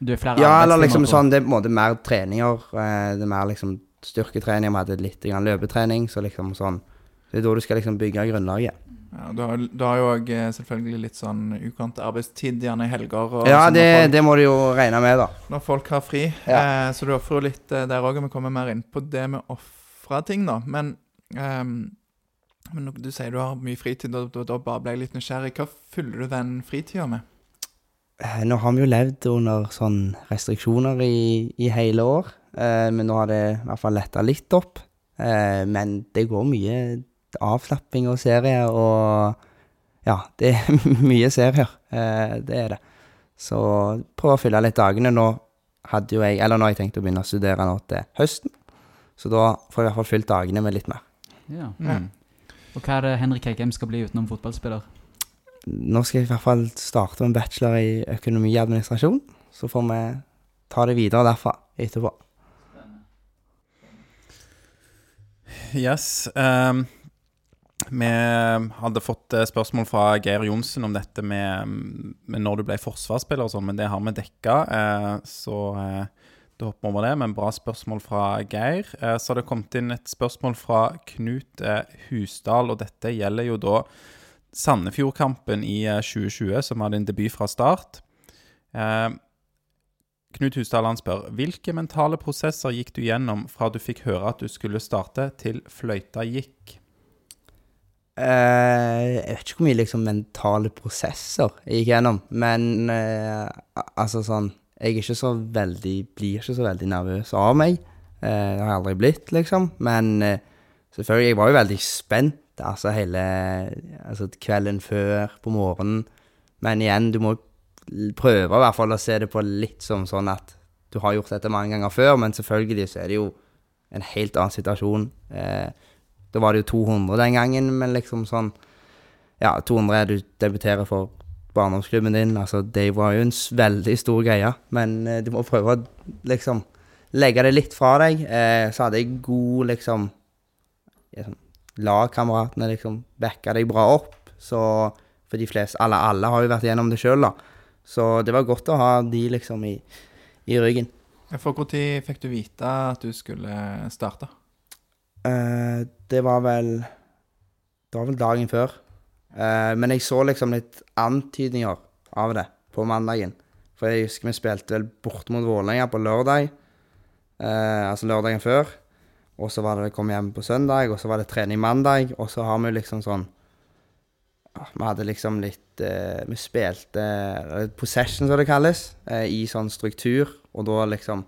Du er flere Ja, eller liksom sånn, det er på en måte mer treninger. Eh, det er mer liksom styrketrening. Vi hadde litt grann løpetrening, så liksom sånn Det er da du skal liksom bygge grunnlaget. Ja, du har, du har jo òg eh, selvfølgelig litt sånn ukant arbeidstid, gjerne i helger. ja, det, folk, det, må du jo regne med, da. Når folk har fri. Ja. Eh, så du ofrer jo litt eh, der òg, og vi kommer mer inn på det med ofra ting, da. Men um, men du sier du har mye fritid, og da bare ble jeg litt nysgjerrig. Hva fyller du den fritida med? Eh, nå har vi jo levd under sånn restriksjoner i, i hele år, eh, men nå har det i hvert fall letta litt opp. Eh, men det går mye avslapping og serier, og ja, det er [LAUGHS] mye serier. Eh, det er det. Så prøv å fylle litt dagene. Nå hadde jo jeg, eller nå har jeg tenkt å begynne å studere nå til høsten, så da får jeg i hvert fall fylt dagene med litt mer. Ja. Mm. Og hva er det Henrik Heikheim skal bli utenom fotballspiller? Nå skal jeg i hvert fall starte med en bachelor i økonomi og administrasjon. Så får vi ta det videre derfra etterpå. Yes. Um, vi hadde fått eh, spørsmål fra Geir Johnsen om dette med, med når du ble forsvarsspiller og sånn, men det har vi dekka. Uh, så uh, da hopper vi over det, men bra spørsmål fra Geir. Eh, så har det kommet inn et spørsmål fra Knut eh, Husdal, og dette gjelder jo da Sandefjordkampen i 2020, eh, som hadde en debut fra start. Knut Husdal han spør hvilke mentale prosesser gikk du gjennom fra du fikk høre at du skulle starte, til fløyta gikk? Uh, jeg vet ikke hvor mye liksom, mentale prosesser jeg gikk gjennom, men uh, altså sånn jeg ikke så veldig, blir ikke så veldig nervøs av meg. Eh, det har jeg aldri blitt, liksom. Men eh, selvfølgelig, jeg var jo veldig spent altså hele altså kvelden før, på morgenen. Men igjen, du må prøve i hvert fall å se det på litt som sånn at du har gjort dette mange ganger før, men selvfølgelig så er det jo en helt annen situasjon. Eh, da var det jo 200 den gangen, men liksom sånn Ja, 200 er du debuterer for barndomsklubben din. Altså, det var jo en veldig stor greie, men eh, du må prøve å liksom legge det litt fra deg. Eh, så hadde jeg god liksom, liksom Lagkameratene liksom backa deg bra opp. Så for de fleste Alle, alle har jo vært gjennom det sjøl, da. Så det var godt å ha de liksom i, i ryggen. For når fikk du vite at du skulle starte? Eh, det var vel Det var vel dagen før. Uh, men jeg så liksom litt antydninger av det på mandagen. For jeg husker vi spilte vel bort mot Vålerenga på lørdag. Uh, altså lørdagen før. Og så var det kom hjem på søndag, og så var det trening mandag. Og så har vi liksom sånn ja, Vi hadde liksom litt uh, Vi spilte possession, som det kalles, i sånn struktur. Og da liksom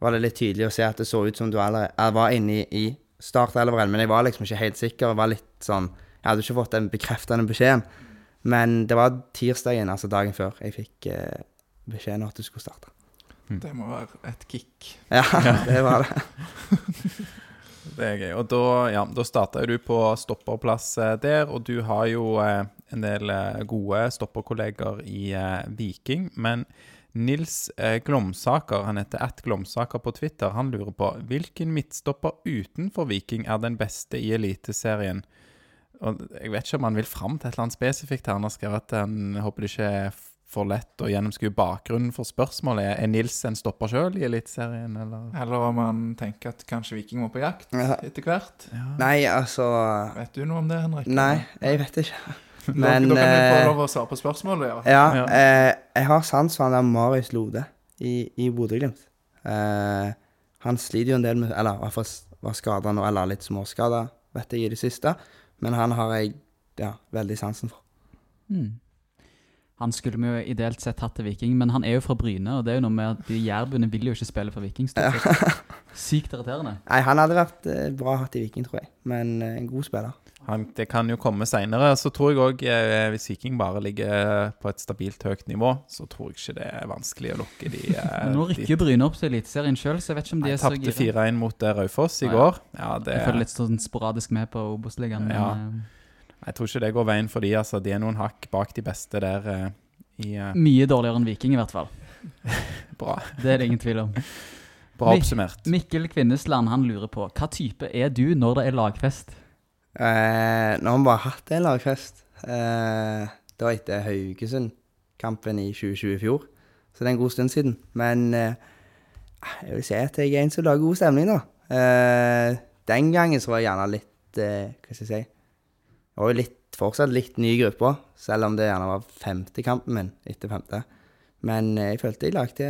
var det litt tydelig å se at det så ut som du allerede var inne i, i startelveren, men jeg var liksom ikke helt sikker. Jeg var litt sånn Jeg hadde ikke fått den bekreftende beskjeden. Men det var tirsdagen, altså dagen før, jeg fikk eh, beskjeden om at du skulle starte. Det må være et kick. Ja, [LAUGHS] det var det. [LAUGHS] Det er gøy. Og da, ja, da starta du på stopperplass eh, der, og du har jo eh, en del eh, gode stopperkolleger i eh, Viking. Men Nils eh, Glomsaker, han heter at Glomsaker på Twitter, han lurer på hvilken midtstopper utenfor Viking er den beste i Eliteserien? Og jeg vet ikke om han vil fram til et eller annet spesifikt her. Han har skrevet at han håper det ikke er for lett å gjennomskue bakgrunnen for spørsmålet. Er Nils en stopper sjøl i Eliteserien, eller? Eller om han tenker at kanskje Viking må på jakt etter hvert. Nei, altså Vet du noe om det, Henrik? Nei, jeg vet ikke. [LAUGHS] Men, da kan du få eh, lov å svare på spørsmålet, ja. Ja, Ja. eh, jeg har sans for han der Marius Lode i, i Bodø-Glimt. Eh, han sliter jo en del med Eller i hvert fall var skada nå, eller litt småskada, vet jeg, i det siste. Men han har jeg ja, veldig sansen for. Mm. Han skulle vi jo ideelt sett hatt til Viking, men han er jo fra Bryne, og det er jo noe med at de jærbuene vil jo ikke spille for Viking. [LAUGHS] Sykt irriterende. Nei, han hadde vært eh, bra hatt i Viking, tror jeg. Men eh, en god spiller. Han, det kan jo komme seinere. Så tror jeg òg, eh, hvis Viking bare ligger på et stabilt høyt nivå, så tror jeg ikke det er vanskelig å lukke de [LAUGHS] eh, nå rykker Bryne opp til Eliteserien sjøl, så jeg vet ikke om de er så tapte gira. 4-1 mot eh, Raufoss i Ah, ja. går. Ja, det, Jeg følger litt sånn sporadisk med på Obos-ligaen. Ja. eh, jeg tror ikke det går veien for de, altså. De er noen hakk bak de beste der eh, i eh, Mye dårligere enn Viking, i hvert fall. [LAUGHS] Bra, Det er det ingen tvil om. bra oppsummert. Mik Mikkel Kvinnesland han lurer på hva type er du når det er lagfest? Eh, nå har vi bare hatt en lagfest. Eh, det var etter Haugesund-kampen i 2020 i fjor. Så det er en god stund siden. Men eh, jeg vil si at jeg er en som lager god stemning, da. Eh, den gangen så var jeg gjerne litt eh, Hva skal jeg si Jeg var jo litt, fortsatt litt ny i gruppa, selv om det gjerne var femte kampen min etter femte. Men eh, jeg følte jeg lagde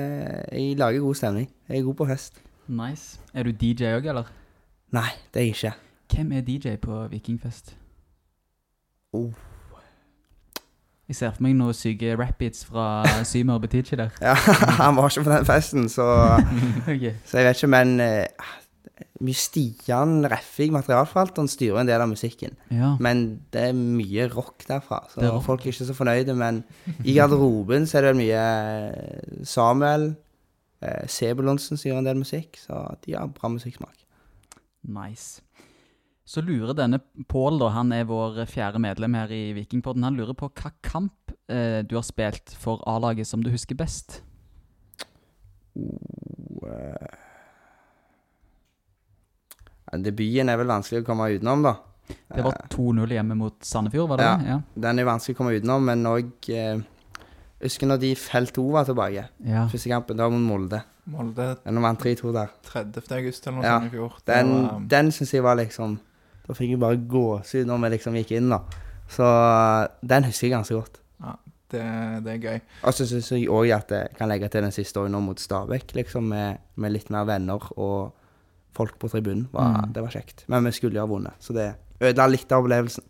Jeg lager god stemning. Jeg er god på fest. Nice. Er du DJ òg, eller? Nei, det er jeg ikke. Hvem er DJ på Vikingfest? Oh. Jeg ser for meg noen syke rap-beats fra [LAUGHS] Symer Betichi der. Ja, [LAUGHS] han var ikke på den festen, så [LAUGHS] okay. Så jeg vet ikke, men uh, mye Stian Reffig, materialforvalteren, styrer en del av musikken. Ja. Men det er mye rock derfra, så er rock. folk er ikke så fornøyde. Men i garderoben så er det mye eh, Samuel, eh, Sebulonsen som gjør en del musikk, så de har bra musikksmak. Nice. Så lurer denne Pål, han er vår fjerde medlem her i Vikingpodden, han lurer på hva kamp eh, du har spilt for A-laget som du husker best? Oh, eh. Debuten er vel vanskelig å komme utenom, da. Det var 2-0 hjemme mot Sandefjord, var det Ja. det? Ja. Den er vanskelig å komme utenom, men òg eh, Husker når de Felt 2 var tilbake. ja. Første kampen, da mot Molde. Molde Den vant 3-2 der. 30. august eller noe Ja, sånt i fjor. Den, var, um, den syns jeg var liksom Da fikk jeg bare gåsehud når vi liksom gikk inn, da. Så den husker jeg ganske godt. det, det er gøy. Og så syns jeg òg at jeg kan legge til den siste året nå mot Stabæk, liksom, med, med litt mer venner og folk på tribunen. Var, Mm. Det var kjekt. Men vi skulle jo ha vunnet, så det ødela litt av opplevelsen.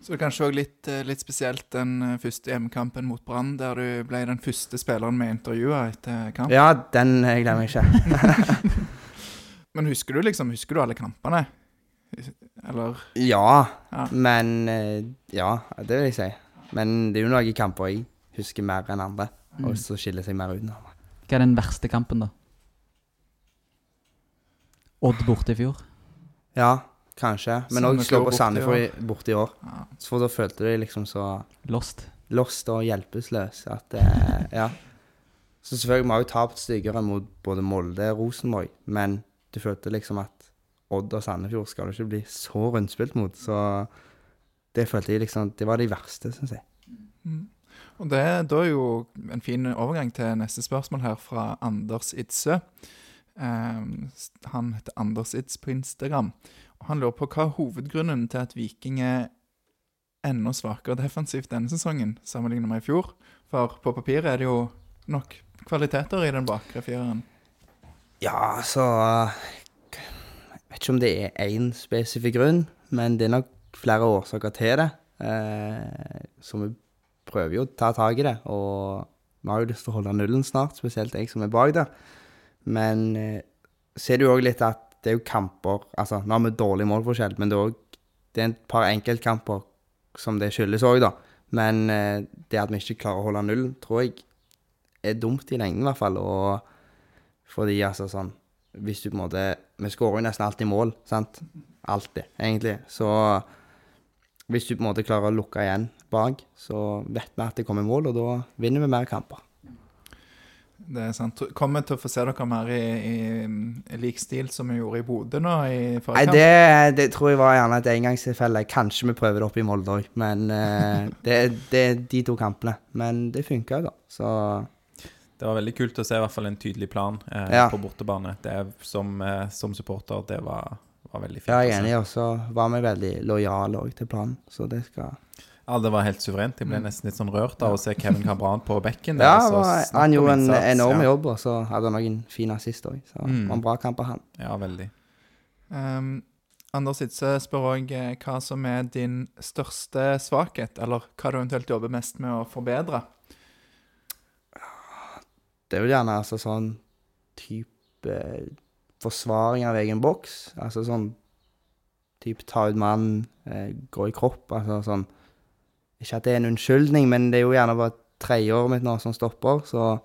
Så det er kanskje òg litt, eh, litt spesielt den eh, første hjemmekampen mot Brann, der du ble den første spilleren vi intervjua etter kamp. Ja, den eh, glemmer jeg ikke. [LAUGHS] Men husker du liksom, husker du alle kampene? Eller Ja, Ja. men eh, Ja, det vil jeg si. Men det er jo noen kamper jeg husker mer enn andre, Mm. og så skiller seg mer ut. Hva er den verste kampen, da? Odd borte i fjor. Ja, kanskje. Men òg slå på borte i Sandefjord i- borte i år. ja. Så For da følte du deg liksom så Lost. lost og hjelpeløs at eh, Ja. Så selvfølgelig vi har jo tapt styggere mot både Molde og Rosenborg, men du følte liksom at Odd og Sandefjord skal du ikke bli så rundspilt mot, så det følte jeg liksom Det var de verste, syns jeg. Mm. Og det da er jo en fin overgang til neste spørsmål her fra Anders Idsø. Ehm, han heter Anders Ids på Instagram. Og han lurer på hva er hovedgrunnen til at Viking er enda svakere defensivt denne sesongen sammenlignet med i fjor. For på papiret er det jo nok kvaliteter i den bakre fireren. Ja, så Jeg vet ikke om det er én spesifikk grunn, men det er nok flere årsaker til det. Eh, så vi prøver jo å ta tak i det, og vi har jo lyst til å holde nullen snart, spesielt jeg som er bak der. Men eh, er det jo òg litt at det er jo kamper Altså, nå har vi dårlig målforskjell, men det er også, det er et par enkeltkamper som det skyldes òg, da. Men eh, det at vi ikke klarer å holde nullen, tror jeg er dumt i lengden, i hvert fall. Og fordi, altså, sånn Hvis du på en måte Vi skårer jo nesten alltid mål, sant? Alltid, egentlig. Så hvis du på en måte klarer å lukke igjen bak, så vet vi at det kommer mål, og da vinner vi mer kamper. Det er sant. Kommer vi til å få se dere mer i, i, lik stil som vi gjorde i Bodø nå i Nei, forrige kamp? det, det tror jeg var gjerne et engangstilfelle. Kanskje vi prøver det opp i Molde òg, men eh, det, det er de to kampene. Men det funka, da. Så Det var veldig kult å se i hvert fall en tydelig plan eh, Ja. på bortebane. Det som, eh, som supporter, det var, var veldig fint. ja, jeg er enig, og så var vi veldig lojale òg til planen, så det skal Ja, det var helt suverent. Jeg ble nesten litt sånn rørt av å se Kevin Cabran på bekken. [LAUGHS] Der, Ja, der, så han gjorde en innsats, enorm ja. jobb, og så hadde han noen fine assist òg. Så det Mm. var en bra kamp av han. Ja, veldig. Um, Anders Hitse spør òg hva som er din største svakhet, eller hva du eventuelt jobber mest med å forbedre. Det er vel gjerne altså sånn type forsvaring av egen boks. Altså sånn type ta ut mann, eh, gå i kropp. Altså sånn Ikke at det er en unnskyldning, men det er jo gjerne bare tredjeåret mitt nå som stopper, så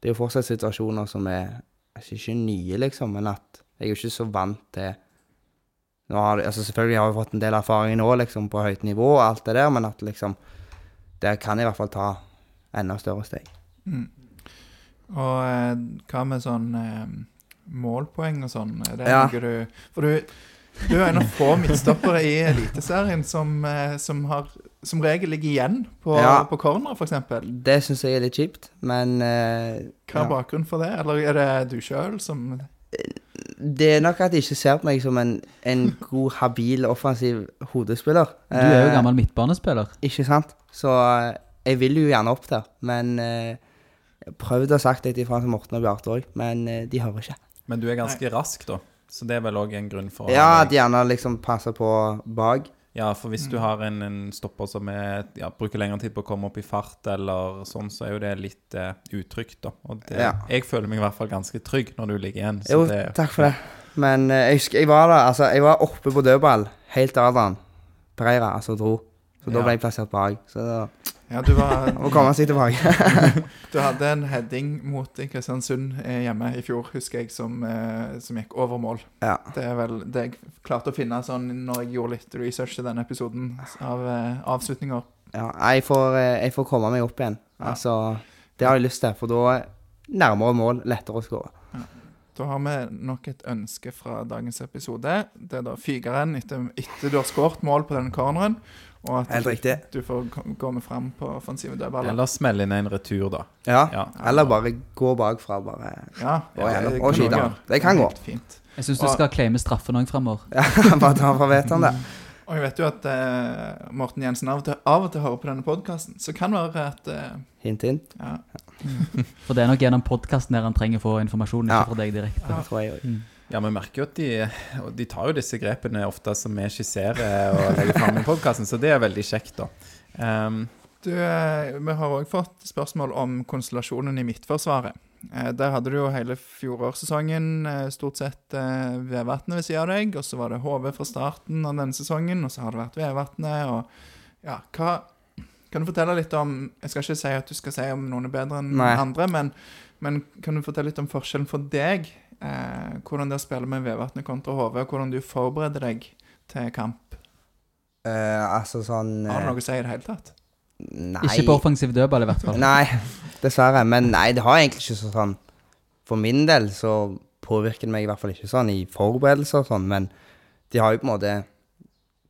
det er jo fortsatt situasjoner som er altså ikke nye, liksom, men at jeg er jo ikke så vant til har, altså Selvfølgelig har jeg fått en del erfaring nå, liksom, på høyt nivå og alt det der, men at liksom Der kan jeg i hvert fall ta enda større steg. Mm. Og eh, hva med sånn eh, målpoeng og sånn? Er det Ja. noe du For du, du er en av få midtstoppere i Eliteserien som, eh, som har som regel ligger igjen på, Ja. på corner, f.eks. Hva Det syns jeg er litt kjipt, men eh, er ja. bakgrunnen for det? Eller er det du sjøl som Det er nok at de ikke ser på meg som en, en god, habil, offensiv hodespiller. Du er jo Eh, gammel midtbanespiller. Ikke sant? Så eh, jeg vil jo gjerne opp der, men eh, jeg prøvde å sagt litt ifra til Morten og Bjarte òg, men eh, de hører ikke. Men du er ganske rask, da. Så det er vel òg en grunn for Ja, at gjerne liksom passer på bak. Ja, for hvis du har en, en stopper som er, ja, bruker lengre tid på å komme opp i fart, eller sånn, så er jo det litt uh, utrygt, da. Og det, Ja. jeg føler meg i hvert fall ganske trygg når du ligger igjen. Så Jo, det, takk for det. Men uh, jeg husker jeg var der, altså, jeg var oppe på dødball helt til Adrian Pereira altså dro. Så da Ja. ble jeg plassert bak. Så da Ja, du var [LAUGHS] må komme seg tilbake. [LAUGHS] Du hadde en heading mot Kristiansund eh, hjemme i fjor, husker jeg, som, eh, som gikk over mål. ja. Det er vel det jeg klarte å finne sånn når jeg gjorde litt research til denne episoden av eh, avslutninger. Ja, jeg får, jeg får komme meg opp igjen. Altså, det har jeg lyst til, for da er nærmere mål, lettere å skåre. Da har vi nok et ønske fra dagens episode. Det er da fygeren etter, etter du har skåret mål på denne corneren. Og at Helt du, riktig. du får ko- komme fram på offensive dødballer. Eller smelle inn en retur, da. Ja. Ja. Eller bare gå bakfra, bare. Ja, Og gjennom. det Og skyte. Det kan gå. Fint. Jeg syns du Og- skal claime straffen òg fremover. Ja, [LAUGHS] bare ta fra han det. Og jeg vet jo at uh, Morten Jensen av og, til, av og til hører på denne podkasten, så kan det være at uh, Hint, hint. ja, For det er nok gjennom podkasten der han trenger å få informasjon, Ja. ikke fra deg direkte. Det tror jeg òg. Ja, vi merker jo at de, de tar jo disse grepene ofte som vi skisserer og legger fram i podkasten, så det er veldig kjekt, da. Um. Du, eh, vi har òg fått spørsmål om konstellasjonen i Midtforsvaret. Eh, Der hadde du jo hele fjorårssesongen eh, stort sett Vevatnet ved siden av deg, og så var det HV fra starten av denne sesongen, og så har det vært Vevatnet, og ja, hva Kan du fortelle litt om Jeg skal ikke si at du skal si om noen er bedre enn Nei. andre, men, men kan du fortelle litt om forskjellen for deg? Eh, hvordan det er å spille med Vevatnet kontra HV, og hvordan du forbereder deg til kamp? Eh, altså sånn Har du eh, noe å si i det hele tatt? Nei. Ikke på offensiv dødball, i hvert fall. Nei, dessverre. Men nei, det har egentlig ikke så sånn For min del så påvirker det meg i hvert fall ikke sånn i forberedelser og sånn, men de har jo på en måte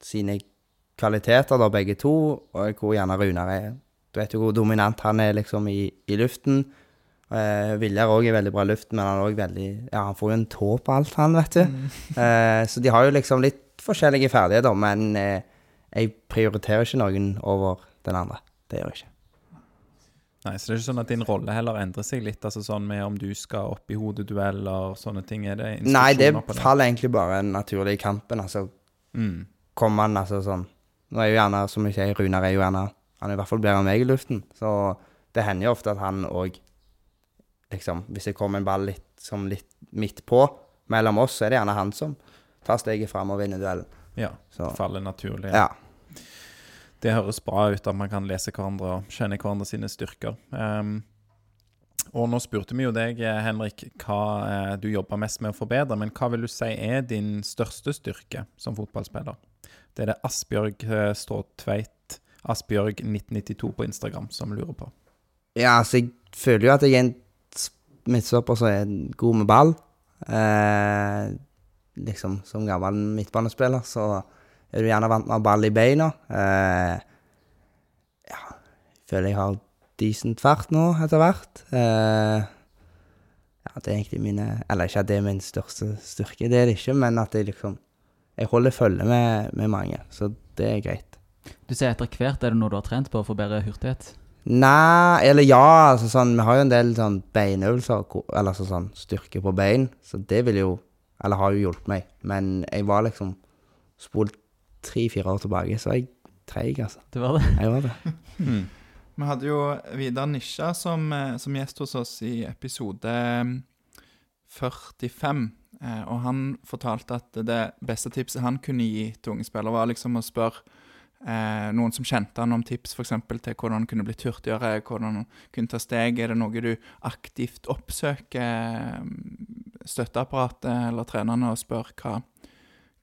sine kvaliteter, da, begge to, og hvor gjerne Runar er Du vet jo hvor dominant han er liksom i, i luften. Uh, Viljar òg er veldig bra i luften, men han er veldig Ja, han får jo en tå på alt, han, vet du. [LAUGHS] Eh, så de har jo liksom litt forskjellige ferdigheter, men eh, jeg prioriterer ikke noen over den andre. Det gjør jeg ikke. nei, så det er ikke sånn at din rolle heller endrer seg litt, altså sånn med om du skal opp i hodedueller, sånne ting. Er det Nei, det? faller egentlig bare naturlig i kampen. Altså, Mm. kommer han altså sånn Nå er jo gjerne, som jeg sier, Runar er jo gjerne Han er i hvert fall bedre enn meg i luften. Så det hender jo ofte at han òg liksom Hvis det kommer en ball litt, som litt midt på mellom oss, så er det gjerne han som tar steget fram og vinner duellen. Ja. Så Faller naturlig. ja. Det høres bra ut at man kan lese hverandre og kjenne hverandre sine styrker. Um, og nå spurte vi jo deg, eh, Henrik, hva eh, du jobber mest med å forbedre. Men hva vil du si er din største styrke som fotballspiller? Det er det Asbjørg eh, Stråtveit, Asbjørg1992 på Instagram, som lurer på. Ja, altså, jeg føler jo at jeg er en midtstopper som er god med ball. Eh, liksom, som gammel midtbanespiller så er du gjerne vant med å ha ball i beina. Eh, ja, jeg føler jeg har decent fart nå, etter hvert. Eh, ja, det er egentlig mine Eller ikke at det er min største styrke, det er det ikke, men at jeg liksom Jeg holder følge med, med mange, så det er greit. Du sier etter hvert er det noe du har trent på for bedre hurtighet? Nei, eller ja, altså sånn Vi har jo en del sånn beinøvelser, eller altså sånn styrke på bein, så det vil jo Eller har jo hjulpet meg. Men jeg var liksom spolt tre-fire år tilbake, så jeg treig, altså. Det var det. Jeg var det. [LAUGHS] mm. Vi hadde jo Vidar Nisja som, eh, som gjest hos oss i episode mm, 45. eh, Og han fortalte at det beste tipset han kunne gi til unge spillere, var liksom å spørre eh, noen som kjente han om tips f.eks. til hvordan han kunne blitt hurtigere, hvordan han kunne ta steg. Er det noe du aktivt oppsøker mm, støtteapparatet eller trenerne og spør hva,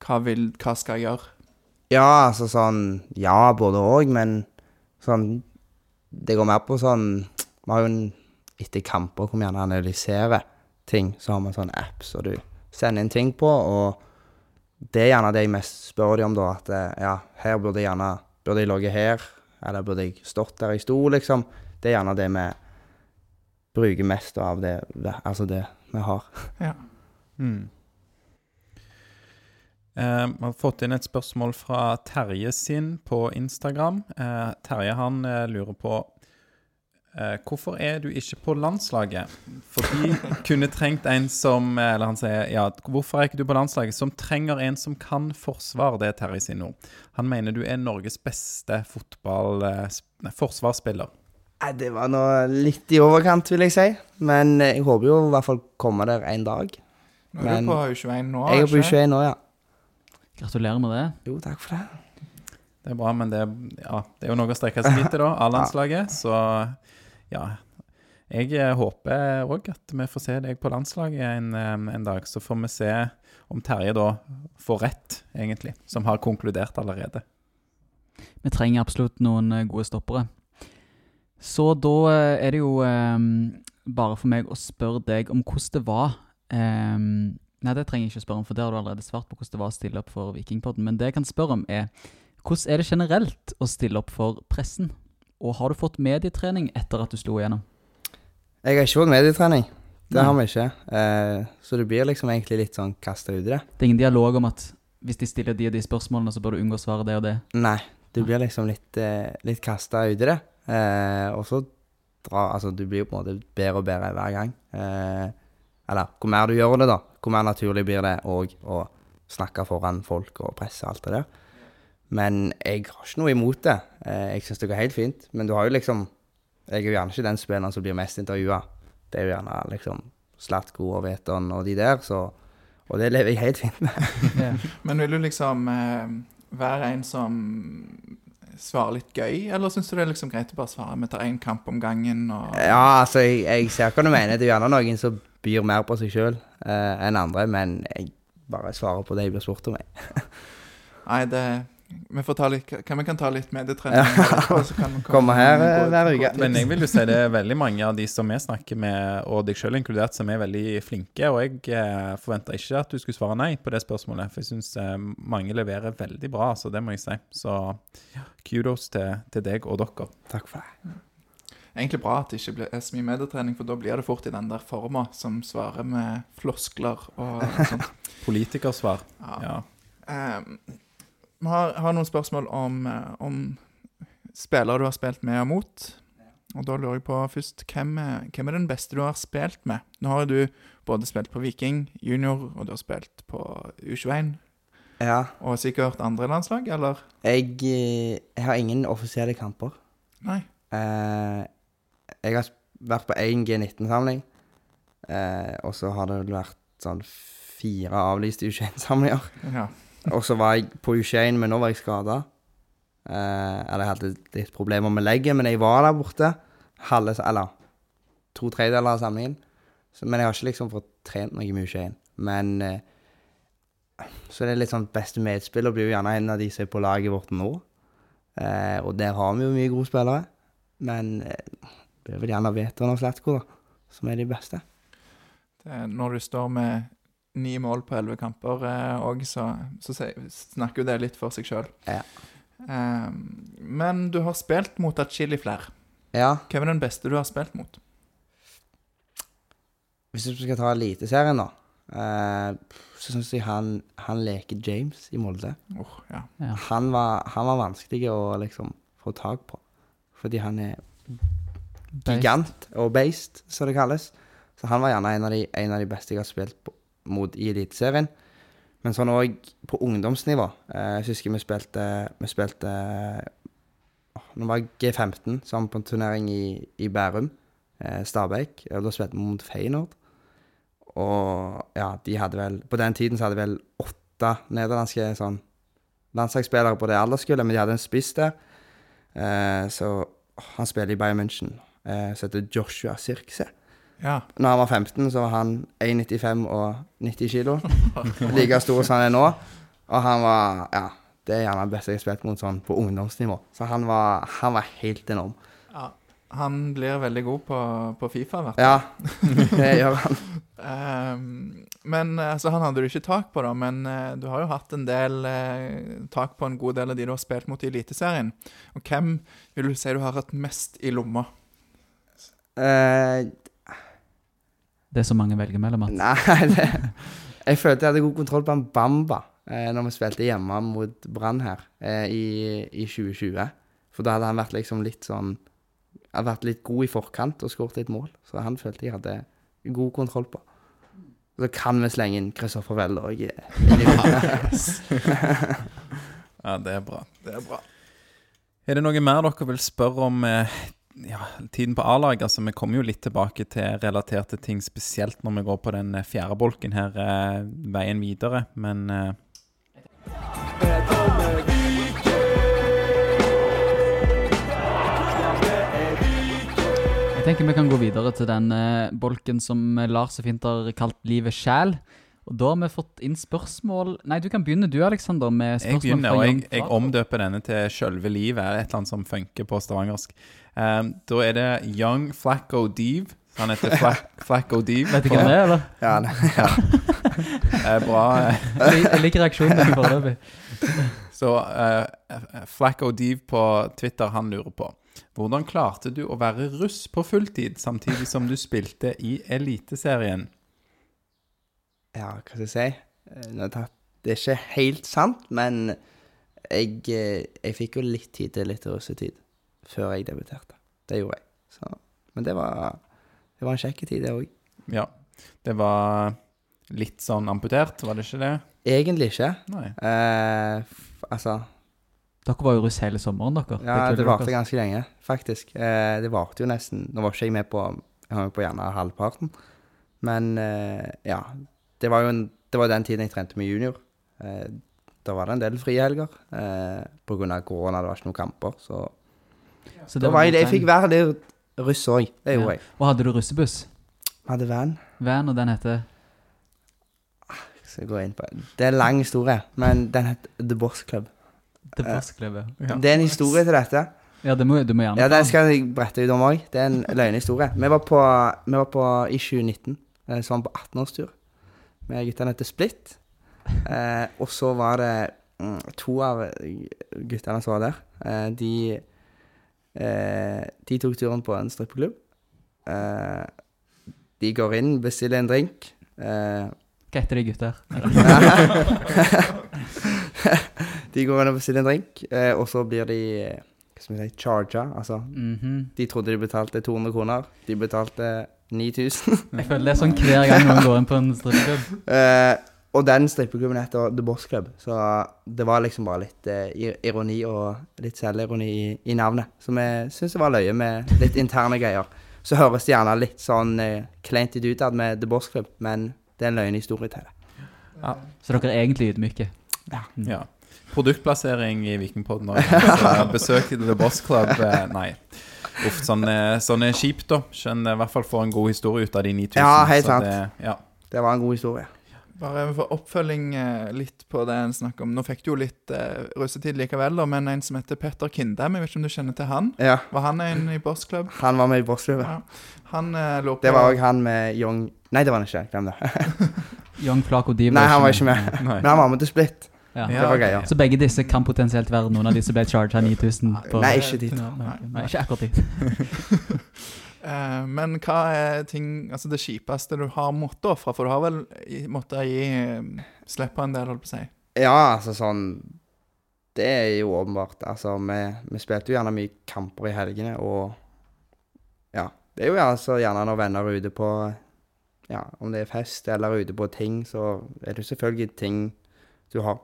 hva, vil, hva skal jeg gjøre? Ja, altså sånn Ja, både òg, men sånn Det går mer på sånn Vi har jo en Etter kamper hvor vi gjerne analyserer ting, så har vi en sånn app så du sender inn ting på, og det er gjerne det jeg mest spør dem om, da. At eh, ja, her burde jeg gjerne Burde jeg ligget her, eller burde jeg stått der jeg sto, liksom. Det er gjerne det vi bruker mest av det, altså det vi har. Mm. Eh, Vi har fått inn et spørsmål fra Terje sin på Instagram. Eh, Terje han eh, lurer på hvorfor er du ikke på landslaget? For de kunne trengt en som eh, Eller han sier ja, hvorfor er ikke du på landslaget? Som trenger en som kan forsvar. Det er Terje sin ord. Han mener du er Norges beste fotball... eh, Nei, forsvarsspiller. Nei, det var nå litt i overkant, vil jeg si. Men eh, jeg håper jo i hvert fall komme der en dag. Nå er du på U21 nå, Jeg er på U21 nå, ja. Gratulerer med det. Jo, takk for det. Det er bra, men det, ja, det er jo noe å strekke seg etter, da, av landslaget. Så ja. Jeg eh, håper òg at vi får se deg på landslaget en, eh, en dag. Så får vi se om Terje da får rett, egentlig, som har konkludert allerede. Vi trenger absolutt noen eh, gode stoppere. Så da er det jo um, bare for meg å spørre deg om hvordan det var um, Nei, det trenger jeg ikke å spørre om, for det har du allerede svart på hvordan det var å stille opp for Vikingpodden. Men det jeg kan spørre om, er hvordan er det generelt å stille opp for pressen? Og har du fått medietrening etter at du slo igjennom? Jeg har ikke fått medietrening. Det har vi ikke. Eh, så du blir liksom egentlig litt sånn kasta i det. Det er ingen dialog om at hvis de stiller de og de spørsmålene, så bør du unngå å svare det og det. Nei, du blir liksom litt, eh, litt kasta ut i det. Eh, og så dra Altså, du blir jo på en måte bedre og bedre hver gang. Eh, eller hvor mer du gjør det, da, hvor mer naturlig blir det òg å snakke foran folk og presse og alt det der. Men jeg har ikke noe imot det. Eh, jeg syns det går helt fint. Men du har jo liksom Jeg er jo gjerne ikke den spilleren som blir mest intervjua. Det er jo gjerne liksom Slatko og Veton og de der, så Og det lever jeg helt fint med. [LAUGHS] Men vil du liksom eh, være en som svarer litt gøy, eller syns du det er liksom greit å bare svare vi tar én kamp om gangen? Og... Ja, altså, jeg, jeg ser hva du mener. Det er gjerne noen som byr mer på seg sjøl eh, enn andre, men jeg bare svarer på det jeg blir spurt om. Jeg. [LAUGHS] Nei, det vi får ta litt, kan, vi kan ta litt medietrening. Ja. [LAUGHS] Komme, Komme her, eh, hver uke. Men jeg vil jo si det er veldig mange av de som vi snakker med, og deg sjøl inkludert, som er veldig flinke. Og jeg eh, forventa ikke at du skulle svare nei på det spørsmålet, for jeg syns eh, mange leverer veldig bra, så det må jeg si. Så kudos til, til deg og dere. Takk for det. Egentlig bra at det ikke blir så mye medietrening, for da blir det fort i den der forma som svarer med floskler og sånt. [LAUGHS] Politikersvar. Ja. Ja. Ehm, Vi har, har noen spørsmål om, eh, om spillere du har spilt med og mot. Og da lurer jeg på først, hvem er, hvem er den beste du har spilt med? Nå har du både spilt på Viking junior, og du har spilt på U21. Ja. Og sikkert andre landslag, eller? Jeg, eh, jeg har ingen offisielle kamper. Nei. Eh, jeg har vært på én G19-samling, eh, og så har det vært sånn fire avlyste U21-samlinger. Ja. Og så var jeg på U21, men nå var jeg skada. Eh, eller jeg hadde litt problemer med legget, men jeg var der borte. Halve, eller to tredjedeler av samlingen. Men jeg har ikke liksom fått trent noe med U21. Men eh, så er det litt sånn beste medspiller blir jo gjerne en av de som er på laget vårt nå. Eh, og der har vi jo mye gode spillere. Men eh, det er vel gjerne Veton og Slatko da, som er de beste. Det, når du står med ni mål på elleve kamper òg, så, så snakker jo det litt for seg sjøl. Ja. men du har spilt mot atskillig flere. Ja, Hvem er den beste du har spilt mot? hvis du skal ta Eliteserien, da, eh, så syns jeg han, han leker James i Molde. Ja. Ja. Han var, han var vanskelig å liksom få tak på. Fordi han er gigant og based, som det kalles. Så han var gjerne en av de, en av de beste jeg har spilt på, mot Eliteserien. Men sånn òg på ungdomsnivå. Eh, jeg husker vi spilte Vi spilte Nå var jeg G15 sammen på en turnering i, i Bærum, eh, Stabæk. Og da spilte vi mot Feyenoord. Og ja, de hadde vel På den tiden så hadde vel åtte nederlandske sånn landslagsspillere på det alderskullet, men de hadde en spiss der. Eh, så han spiller i Bayern München, som heter Joshua Sirkse. Ja. Når han var 15, så var han 1,95 og 90 kilo. [LAUGHS] Like stor som han er nå. Og han var Ja, det er gjerne det beste jeg har spilt mot sånn på ungdomsnivå. Så han var, han var helt enorm. ja. Han blir veldig god på, på Fifa, i hvert fall. Ja, det gjør han. [LAUGHS] Ehm, men altså, Han hadde du ikke tak på, da, men eh, du har jo hatt en del eh, tak på en god del av de du har spilt mot i Eliteserien. Og hvem vil du si du har hatt mest i lomma? Eh, Det er så mange velger mellom. At. nei, [LAUGHS] det, jeg følte jeg hadde god kontroll på en Bamba eh, når vi spilte hjemme mot Brann her eh, i, i 2020. For da hadde han vært liksom litt sånn Hadde vært litt god i forkant og skåret litt mål. Så han følte jeg hadde god kontroll på. Så kan vi slenge inn Kristoffer Welle òg. [LAUGHS] Ja, det er bra. Det er bra. Er det noe mer dere vil spørre om eh, ja, tiden på A-lag? Altså, vi kommer jo litt tilbake til relaterte ting, spesielt når vi går på den eh, fjerde bolken her, eh, veien videre. Men eh, Jeg tenker vi kan gå videre til den bolken som Lars så fint har kalt Livet sjæl. Og da har vi fått inn spørsmål Nei, du kan begynne du, Aleksander, med jeg begynner, og jeg, jeg omdøper denne til Sjølve livet, et eller annet som funker på stavangersk. Eh, da er det Young Flacco Deve. Han heter Flack, [LAUGHS] Flacco Deve. Vet du hvem det er, eller? Ja, det, er [LAUGHS] bra. eh, Jeg liker reaksjonen din foreløpig. [LAUGHS] Så uh, Flacco Deve på Twitter, han lurer på Hvordan klarte du å være russ på fulltid samtidig som du spilte i Eliteserien? ja, hva skal jeg si? Eh, Det er ikke helt sant, men jeg, eh, jeg fikk jo litt tid til litt russetid før jeg debuterte. Det gjorde jeg. Så, men det var, det var en kjekk tid, det òg. Ja. Det var litt sånn amputert, var det ikke det? Egentlig ikke. Nei. Eh, f- altså Dere var jo russ hele sommeren, dere. Ja, det, det varte ganske lenge, faktisk. Eh, det varte jo nesten Nå var ikke jeg med på Jeg var med på gjerne halvparten. Men eh, ja. Det var jo en, det var den tiden jeg trente med junior. Eh, da var det en del frihelger. Eh, av korona, det var ikke noen kamper. Så Så det Da var jeg, jeg fikk være litt russ òg. Det gjorde jeg. Og hadde du russebuss? Vi hadde van. Van, og den heter Skal jeg gå inn på Det er en lang historie, men den het The Boss Club. The Boss Club. ja. Ja. Det er en historie til dette. Ja, det må, du må gjerne Ja, den skal jeg brette ut om òg. Det er en løgnhistorie. Vi var på, vi var på i 2019, eh, så var vi på 18-årstur med guttene til Split. Eh, og så var det mm, to av guttene som var der. Eh, de, eh, de tok turen på en strippeklubb. Eh, de går inn, bestiller en drink. Eh, Hva heter de gutter? [LAUGHS] [LAUGHS] de går inn og bestiller en drink, eh, og så blir de eh, hva skal vi si, charga. Altså, Mhm. de trodde de betalte 200 kroner. De betalte 9000. Jeg føler det er sånn hver gang noen går inn på en strippeklubb. Og den strippeklubben heter The Boss Club, så det var liksom bare litt eh, ironi og litt selvironi i, i navnet. Som jeg syns det var løye med litt interne greier. Så høres det gjerne litt sånn eh, kleint ut utad med The Boss Club, men det er en løgnhistorie til det. Så dere er egentlig ydmyke? Ja. Ja. Produktplassering i Vikingpodden òg. Besøk til The Boss Club eh, Nei. Uff, sånn, sånn er kjipt, da. Skjønner i hvert fall får en god historie ut av de 9000. Ja, helt så sant. Det, ja. Det var en god historie. Bare for oppfølging eh, litt på det en snakker om. Nå fikk du jo litt uh, russetid likevel, da, men en som heter Petter Kindem, jeg vet ikke om du kjenner til han? Ja, Var han en i Boss Club? han var med i Boss Club. Ja. Han uh, lå på Det var òg han med Young Nei, det var han ikke. Glem det. [LAUGHS] Young Flaco Divo Nei, han var ikke med. Nei. Men han var med til Split. Ja. Det var greia. Så begge disse kan potensielt være noen av de som ble charga 9000? på- Nei, ikke de to. Nei, nei, ikke akkurat de. [LAUGHS] Eh, men hva er ting Altså det kjipeste du har måttet ofre? For du har vel måttet gi eh, slipp på en del, holdt på å si. Ja, altså sånn Det er jo åpenbart. Altså, vi, vi spilte jo gjerne mye kamper i helgene, og Ja. Det er jo altså gjerne når venner er ute på Ja, om det er fest eller ute på ting, så er det jo selvfølgelig ting du har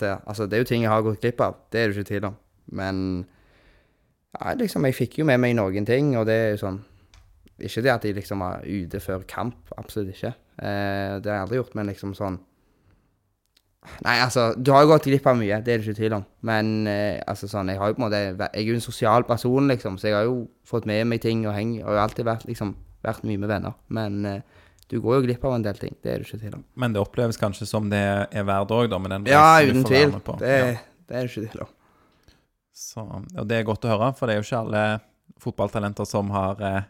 det, Altså, det er jo ting jeg har gått glipp av. Det er det ikke tvil om. Men ja, liksom, jeg fikk jo med meg noen ting, og det er jo sånn Ikke det at jeg liksom var ute før kamp, absolutt ikke. Eh, det har jeg aldri gjort, men liksom sånn Nei, altså, du har jo gått glipp av mye, det er det ikke tvil om. Men eh, altså sånn, jeg har jo på en måte Jeg er jo en sosial person, liksom, så jeg har jo fått med meg ting og heng, og jeg har alltid vært liksom vært mye med venner. Men eh, du går jo glipp av en del ting, det er det ikke tvil om. Men det oppleves kanskje som det er verdt òg, da, med den Ja, du uten tvil. Det, Ja. det er det ikke tvil om. Så, og det er godt å høre, for det er jo ikke alle fotballtalenter som har eh,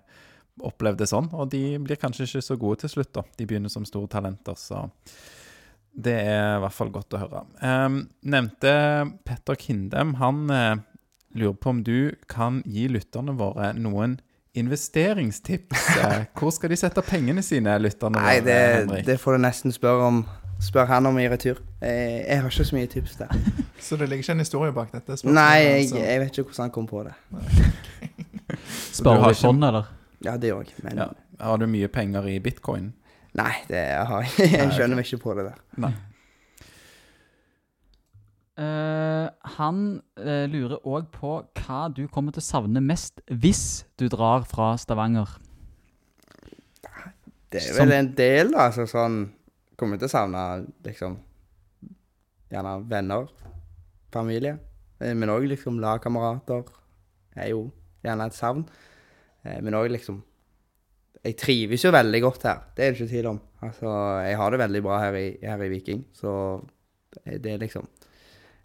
opplevd det sånn. Og de blir kanskje ikke så gode til slutt, da. De begynner som store talenter, så det er i hvert fall godt å høre. Eh, nevnte Petter Kindem. Han eh, lurer på om du kan gi lytterne våre noen investeringstips. Eh, Hvor skal de sette pengene sine, lytterne Nei, våre, det, det får du nesten spørre om Spør han om i retur. Jeg, jeg har ikke så mye tips der. [LAUGHS] Så det ligger ikke en historie bak dette? spørsmålet, Nei, jeg, altså. jeg vet ikke hvordan han kom på det. Så [LAUGHS] du Sparer du i fond, [LAUGHS] eller? Ja, det òg, men Ja. Har du mye penger i bitcoin? Nei, det har jeg Jeg skjønner meg ikke på det der. Nei. Uh, han uh, lurer òg på hva du kommer til å savne mest hvis du drar fra Stavanger. Det er Som- vel en del. Altså sånn Kommer til å savne liksom Gjerne venner, familie. eh, Men òg liksom lagkamerater. Er jo gjerne et savn. Eh, Men òg liksom Jeg trives jo veldig godt her, det er det ikke tvil om. Altså, jeg har det veldig bra her i, her i Viking, så det er liksom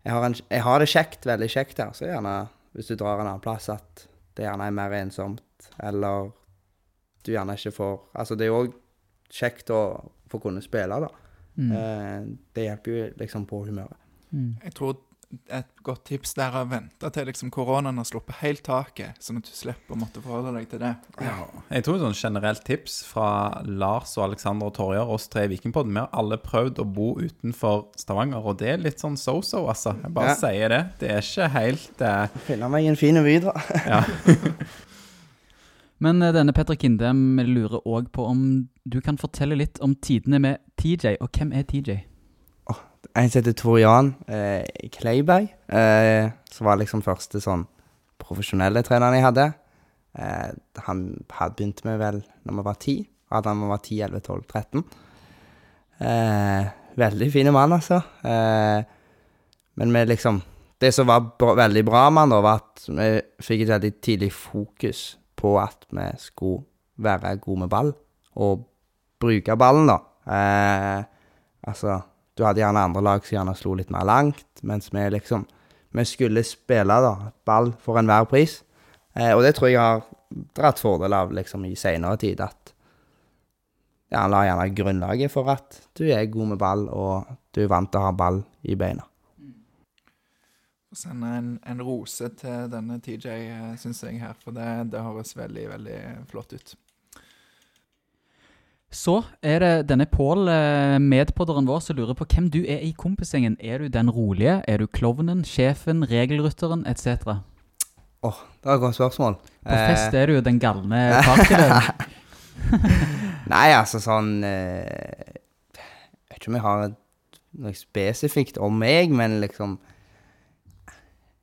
jeg har, en, jeg har det kjekt, veldig kjekt her, så gjerne hvis du drar en annen plass at det gjerne er mer ensomt, eller du gjerne ikke får Altså, det er jo òg kjekt å få kunne spille, da. Mm. Eh, det hjelper jo liksom på humøret. Mm. Jeg tror et godt tips der er å vente til liksom koronaen har sluppet helt taket, sånn at du slipper å måtte forholde deg til det. Ja. Jeg tror et sånn generelt tips fra Lars og Alexander og Torjer, oss tre i Vikingpodden, vi har alle prøvd å bo utenfor Stavanger, og det er litt sånn so-so, altså. Jeg bare Ja. sier det. Det er ikke helt eh, Finne meg en fin by, da. Ja. [LAUGHS] [LAUGHS] Men eh, denne Petter Kindem lurer òg på om du kan fortelle litt om tidene med TJ. Og hvem er TJ? En som heter Tor Jan eh, Kleiberg, eh, som var liksom første sånn profesjonelle treneren jeg hadde. Eh, han hadde begynt med vel når vi var ti. Hadde han vært vi var 10, 11, 12, 13. Eh, veldig fin mann, altså. Eh, men vi liksom Det som var bra, veldig bra med han, var at vi fikk et veldig tidlig fokus på at vi skulle være gode med ball, og bruke ballen, da. Eh, altså du hadde gjerne andre lag som gjerne slo litt mer langt, mens vi liksom Vi skulle spille da, ball for enhver pris. Eh, og det tror jeg har dratt fordel av liksom i seinere tid, at ja, han la gjerne grunnlaget for at du er god med ball, og du er vant til å ha ball i beina. Og sende en, en rose til denne TJ, syns jeg her, for det, det høres veldig, veldig flott ut. Så er det denne Pål, eh, medpodderen vår, som lurer på hvem du er i kompisgjengen. Er du den rolige? Er du klovnen, sjefen, regelrytteren etc.? Åh, det var et godt spørsmål. På fest Eh, er du jo den galne [LAUGHS] partylederen. Nei, altså sånn eh, vet ikke om jeg har noe spesifikt om meg, men liksom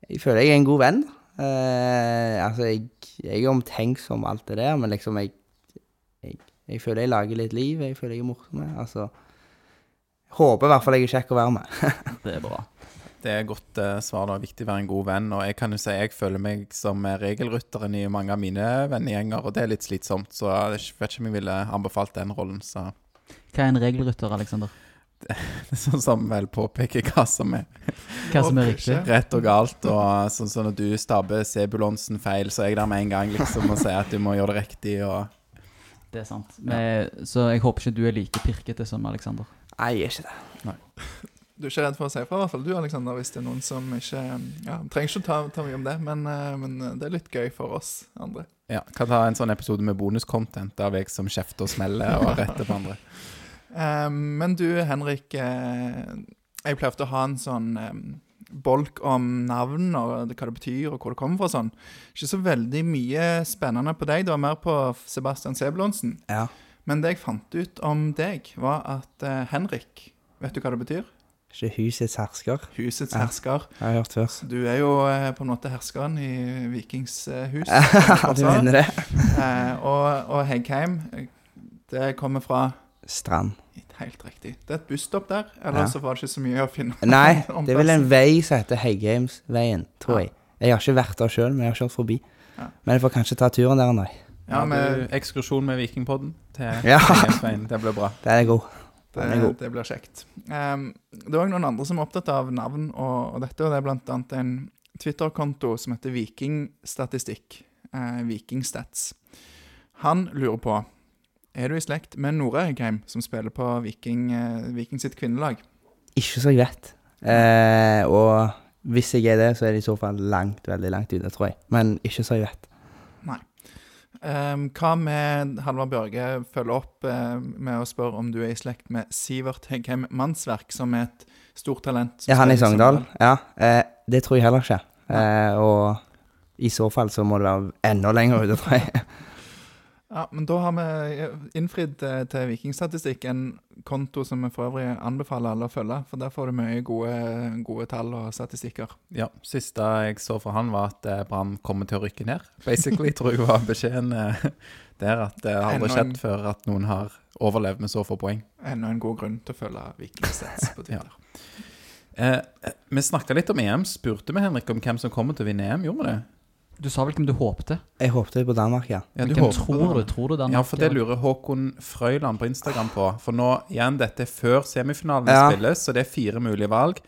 Jeg føler jeg er en god venn. Eh, altså, jeg, jeg er omtenksom og alt det der, men liksom jeg, jeg Jeg føler jeg lager litt liv. Jeg føler jeg er morsom. Altså Håper i hvert fall jeg er kjekk å være med. [LAUGHS] Det er bra. Det er godt uh, svar. Det er viktig å være en god venn. Og jeg kan jo si jeg føler meg som regelrytteren i mange av mine vennegjenger, og det er litt slitsomt. Så jeg vet ikke om jeg ville anbefalt den rollen. Så Hva er en regelrytter, Aleksander? [LAUGHS] det er sånn som vel påpeker hva som er Hva som er riktig? rett og galt. Og sånn som når du stabber Sebulonsen feil, så er jeg der med en gang liksom og sier at du må gjøre det riktig. og Det er sant. Men, så jeg håper ikke du er like pirkete som Aleksander. Nei, jeg er ikke det. Du er ikke redd for å si fra, i hvert fall du, Alexander, hvis det er noen som ikke Ja, trenger ikke å ta, ta mye om det, men, eh, men det er litt gøy for oss andre. Ja, Kan ta en sånn episode med bonuscontent av jeg som kjefter og smeller og retter på andre. Eh, men du, Henrik, eh, jeg pleier ofte å ha en sånn eh, bolk om navn og hva det betyr og hvor det kommer fra sånn. Ikke så veldig mye spennende på deg, det var mer på Sebastian Sebulonsen. Ja. Men det jeg fant ut om deg, var at eh, Henrik Vet du hva det betyr? Ikke husets hersker. Husets Ja. hersker. Jeg har hørt før. Du er jo eh, på en måte herskeren i Vikings eh, hus. [LAUGHS] du mener det? Eh, og, og Heggheim, det kommer fra Strand. Helt riktig. Det er et busstopp der, eller Ja. så var det ikke så mye å finne [LAUGHS] Nei, [LAUGHS] det er vel en vei som heter Heggheimsveien, tror Ja. jeg. Jeg har ikke vært der sjøl, men jeg har kjørt forbi. Ja. Men jeg får kanskje ta turen der en dag. Ja, med ekskursjon med Vikingpodden til Ja. Heggheimsveien. Det blir bra. Det er god. det, god. det blir kjekt. Um, det er òg noen andre som er opptatt av navn og, og dette, og det er annet en Twitter-konto som heter Vikingstatistikk. Eh, Vikingstats. Han lurer på Er du i slekt med Nora Eggheim, som spiller på Viking, eh, Viking sitt kvinnelag? Ikke så jeg vet. Eh, og hvis jeg er det, så er det i så fall langt, veldig langt ute, tror jeg. Men ikke så jeg vet. Um, hva med Halvard Bjørge følger opp eh, med å spørre om du er i slekt med Sivert Heggheim Mannsverk, som er et stort talent? Ja, han i Sogndal? Ja. Eh, det tror jeg heller ikke. Eh, og i så fall så må det være enda lenger ute, tror jeg. Ja, men da har vi innfridd eh, til Vikingstatistikk, en konto som vi for øvrig anbefaler alle å følge, for der får du mye gode, gode tall og statistikker. Ja, Siste jeg så fra han, var at eh, Brann kommer til å rykke ned. Basically, tror jeg var beskjeden eh, der. At det har aldri skjedd før at noen har overlevd med så få poeng. Enda en god grunn til å følge Vikingstats på [LAUGHS] Twitter. ja. eh, vi snakka litt om EM. Spurte vi Henrik om hvem som kommer til å vinne EM? Gjorde vi det? Du sa vel hvem du håpte? Jeg håpte på Danmark, ja. Ja, du hvem håper tror du? Tror du Danmark? Ja, for det lurer Håkon Frøyland på Instagram på. For nå, igjen, dette er før semifinalen Ja. spilles, så det er fire mulige valg.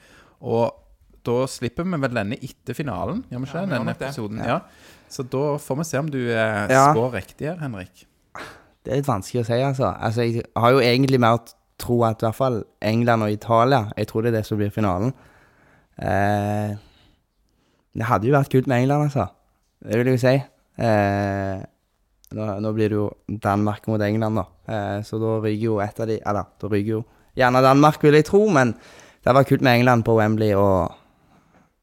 Og da slipper vi vel denne etter finalen, gjør vi ikke Ja, Denne episoden. Ja. Så da får vi se om du eh, Ja. spår riktig her, Henrik. Det er litt vanskelig å si, altså. altså. Jeg har jo egentlig mer tro at i hvert fall England og Italia Jeg tror det er det som blir finalen. Eh, det hadde jo vært kult med England, altså. Det vil jeg jo si. Eh, nå, nå blir det jo Danmark mot England, da. Eh, så da ryker jo et av de Eller, da ryker jo gjerne Danmark, vil jeg tro, men det hadde vært kult med England på Wembley og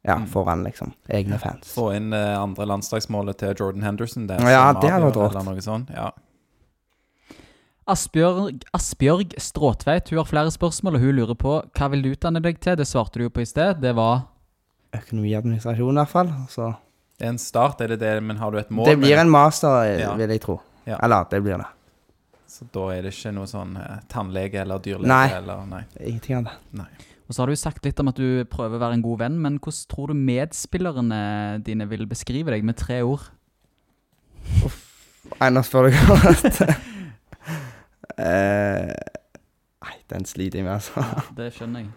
ja, Mm. foran liksom egne fans. Få inn eh, andre landslagsmålet til Jordan Henderson der. Ja, det hadde vært rått. Ja. Asbjørg, Asbjørg Stråtveit hun har flere spørsmål, og hun lurer på hva vil du utdanne deg til? Det svarte du jo på i sted. Det var Økonomiadministrasjon, i hvert fall. Så Det er en start, er det det, men har du et mål? det blir en master, Ja. vil jeg tro. Ja. Eller, det blir det. Så da er det ikke noe sånn eh, tannlege eller dyrlege Nei. eller Nei. Ingenting av det. Og så har du jo sagt litt om at du prøver å være en god venn, men hvordan tror du medspillerne dine vil beskrive deg med tre ord? Nå spør du godt. [LAUGHS] Eh, Nei, den sliter jeg med, altså. Ja, det skjønner jeg.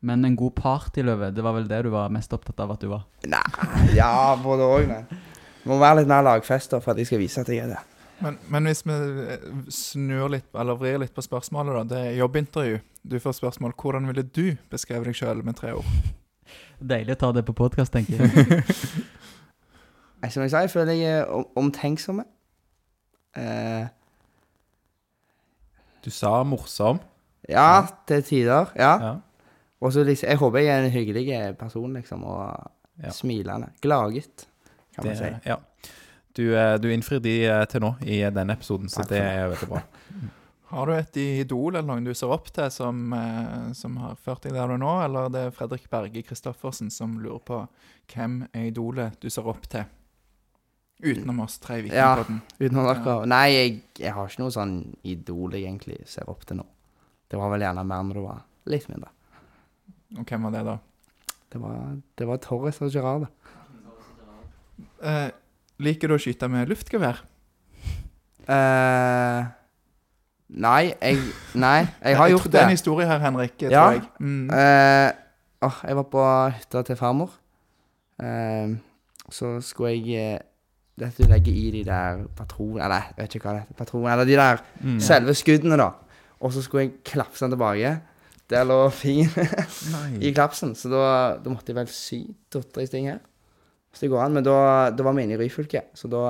Men en god partyløve, det var vel det du var mest opptatt av at du var? Nei, ja, både òg, men Det må være litt mer lagfester for at jeg skal vise at jeg er det. Men, men hvis vi eh, snur litt, eller vrir litt på spørsmålet, da. Det er jobbintervju. Du får spørsmål hvordan ville du beskrevet deg sjøl med tre ord? Deilig å ta det på podkast, tenker jeg. [LAUGHS] Som jeg sa, jeg føler jeg er om- omtenksom. Eh, Du sa morsom. ja, til tider. Ja. Ja. Og så liksom Jeg håper jeg er en hyggelig person, liksom, og Ja. smilende. Gladgutt, kan man si. ja. Du, eh, du innfrir de eh, til nå i denne episoden, så det er veldig bra. [LAUGHS] Har du et idol eller noen du ser opp til som, eh, som har ført deg der du er nå, eller det er Fredrik Berge Christoffersen som lurer på hvem er idolet du ser opp til? Utenom oss tre i Ja. Vikingpodden. Utenom dere. Nei, jeg, jeg har ikke noe sånn idol jeg egentlig ser opp til nå. Det var vel gjerne mer når det var litt mindre. Og hvem var det, da? Det var, det var Torres og Gerard. Eh, liker du å skyte med luftgevær? Eh, nei, jeg Nei, jeg har gjort det. Det er en historie her, Henrik, Ja. tror jeg. Mm. Eh, åh, jeg var på hytta til farmor. Eh, så skulle jeg eh, Dette du legger i de der patronene Eller jeg vet ikke hva det heter. Patron, eller de der Mm. selve skuddene, da. Og så skulle jeg klapse den tilbake. Der lå [LAUGHS] fin i klapsen, så da, da måtte jeg vel sy to-tre ting her. Så det går an. Men da, da var vi inne i Ryfylke, så da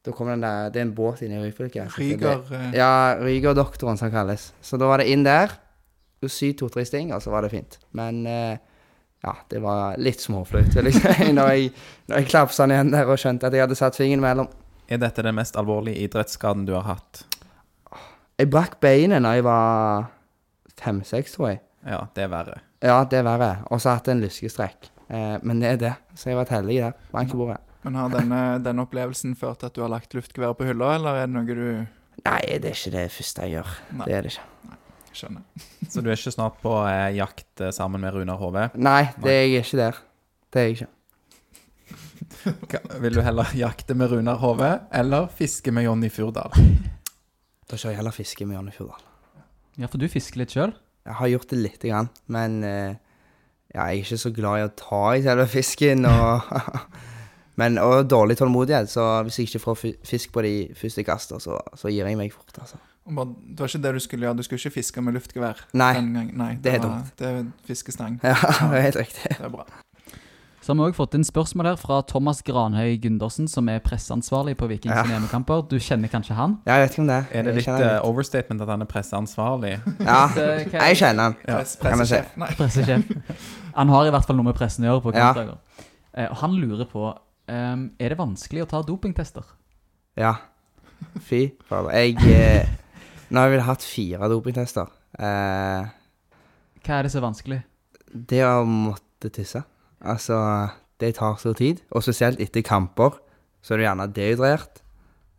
Da kom den der Det er en båt inne i Ryfylke. Ryger eh, Ja, Ryger-doktoren, som han kalles. Så da var det inn der, Du sy to-tre sting, og så var det fint. Men eh, ja, det var litt småflaut, vil jeg si, [LAUGHS] når jeg, når jeg klapsa den igjen der og skjønte at jeg hadde satt fingeren mellom. Er dette den mest alvorlige idrettsskaden du har hatt? Jeg brakk beinet da jeg var fem-seks, tror jeg. Ja, det er verre. Ja, det er verre. Og så har jeg hatt en lyskestrekk. Eh, men det er det. Så jeg har vært heldig der. Bank i bordet. Men har denne, denne opplevelsen ført til at du har lagt luftgeværet på hylla, eller er det noe du Nei, det er ikke det første jeg gjør. Nei. Det er det ikke. skjønner? Så du er ikke snart på eh, jakt eh, sammen med Runar Hove? Nei, det er jeg ikke der. Det er jeg ikke. Vil du heller jakte med Runar Hove eller fiske med Jonny Furdal? Da kjører jeg heller fiske med Jonny Fjordal. Ja, for du fisker litt sjøl. Jeg har gjort det lite grann, men eh, ja, jeg er ikke så glad i å ta i selve fisken. Og, [LAUGHS] men, og dårlig tålmodighet, så hvis jeg ikke får fisk på de første kastene, så, så gir jeg meg fort. altså. Bare- Det var ikke det du skulle gjøre. Du skulle ikke fiske med luftgevær. Nei. Nei det er var- dumt. Det er fiskestang. [LAUGHS] ja, det er helt riktig. Det er bra. Så har vi òg fått inn spørsmål her fra Thomas Granhøy Gundersen, som er presseansvarlig på Vikings Ja. hjemmekamper. Du kjenner kanskje han? Ja, jeg vet ikke om det er. Det litt, litt eh, overstatement at han er presseansvarlig? Ja, [LAUGHS] jeg kjenner han. Ja. Pressesjef. Nei. Pressesjef. Han har i hvert fall noe med pressen å gjøre på Ja. kampdager. Eh, han lurer på um, Er det vanskelig å ta dopingtester. Ja. Fy fader. Jeg eh, Nå har jeg vel hatt fire dopingtester. Eh, Hva er det så vanskelig? det å måtte tisse. Altså, det tar så tid. Og spesielt etter kamper, så er du gjerne dehydrert.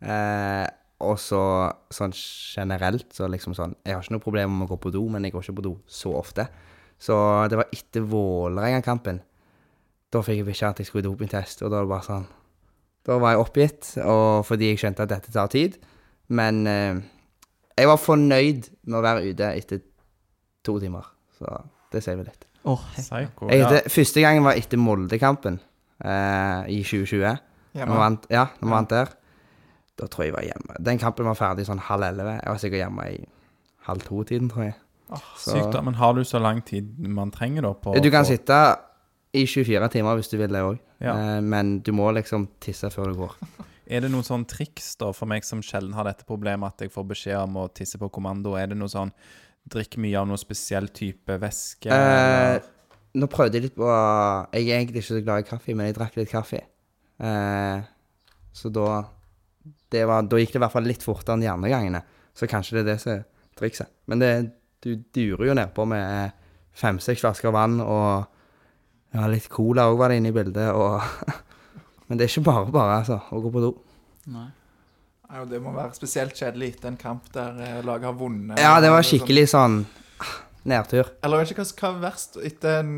Eh, og så sånn generelt, så liksom sånn Jeg har ikke noe problem med å gå på do, men jeg går ikke på do så ofte. Så det var etter Vålerenga-kampen. Da fikk jeg beskjed at jeg skulle i dopingtest, og da var det bare sånn Da var jeg oppgitt, og fordi jeg skjønte at dette tar tid. Men eh, jeg var fornøyd med å være ute etter to timer. Så det sier vel litt. Åh, he- Psycho. Jeg Ja. første gangen var etter Molde-kampen eh, i 2020. Når vi Hjemme. vant, ja, når vi Ja. vant der. Da tror jeg jeg var hjemme. Den kampen var ferdig sånn halv elleve. Jeg var sikkert hjemme i halv to-tiden, tror jeg. Så- Sykt, da. Men har du så lang tid man trenger da på Du kan på- sitte i 24 timer hvis du vil det òg, Ja. eh, men du må liksom tisse før du går. [LAUGHS] Er det noen sånn triks da, for meg som sjelden har dette problemet, at jeg får beskjed om å tisse på kommando? Er det noe sånn Drikk mye av noe spesiell type væske? Eh, nå prøvde jeg litt på Jeg er egentlig ikke så glad i kaffe, men jeg drakk litt kaffe. Eh, så da det var, Da gikk det i hvert fall litt fortere enn de andre gangene. Så kanskje det er det som er trikset. Men det, du durer jo nedpå med fem-seks flasker vann og ja, litt cola òg var det inne i bildet. Og [LAUGHS] men det er ikke bare bare, altså, å gå på do. Nei. Og Det må være spesielt kjedelig etter en kamp der eh, laget har vunnet. Ja, det var sånn. skikkelig sånn nedtur. Eller vet ikke hva som er verst, etter en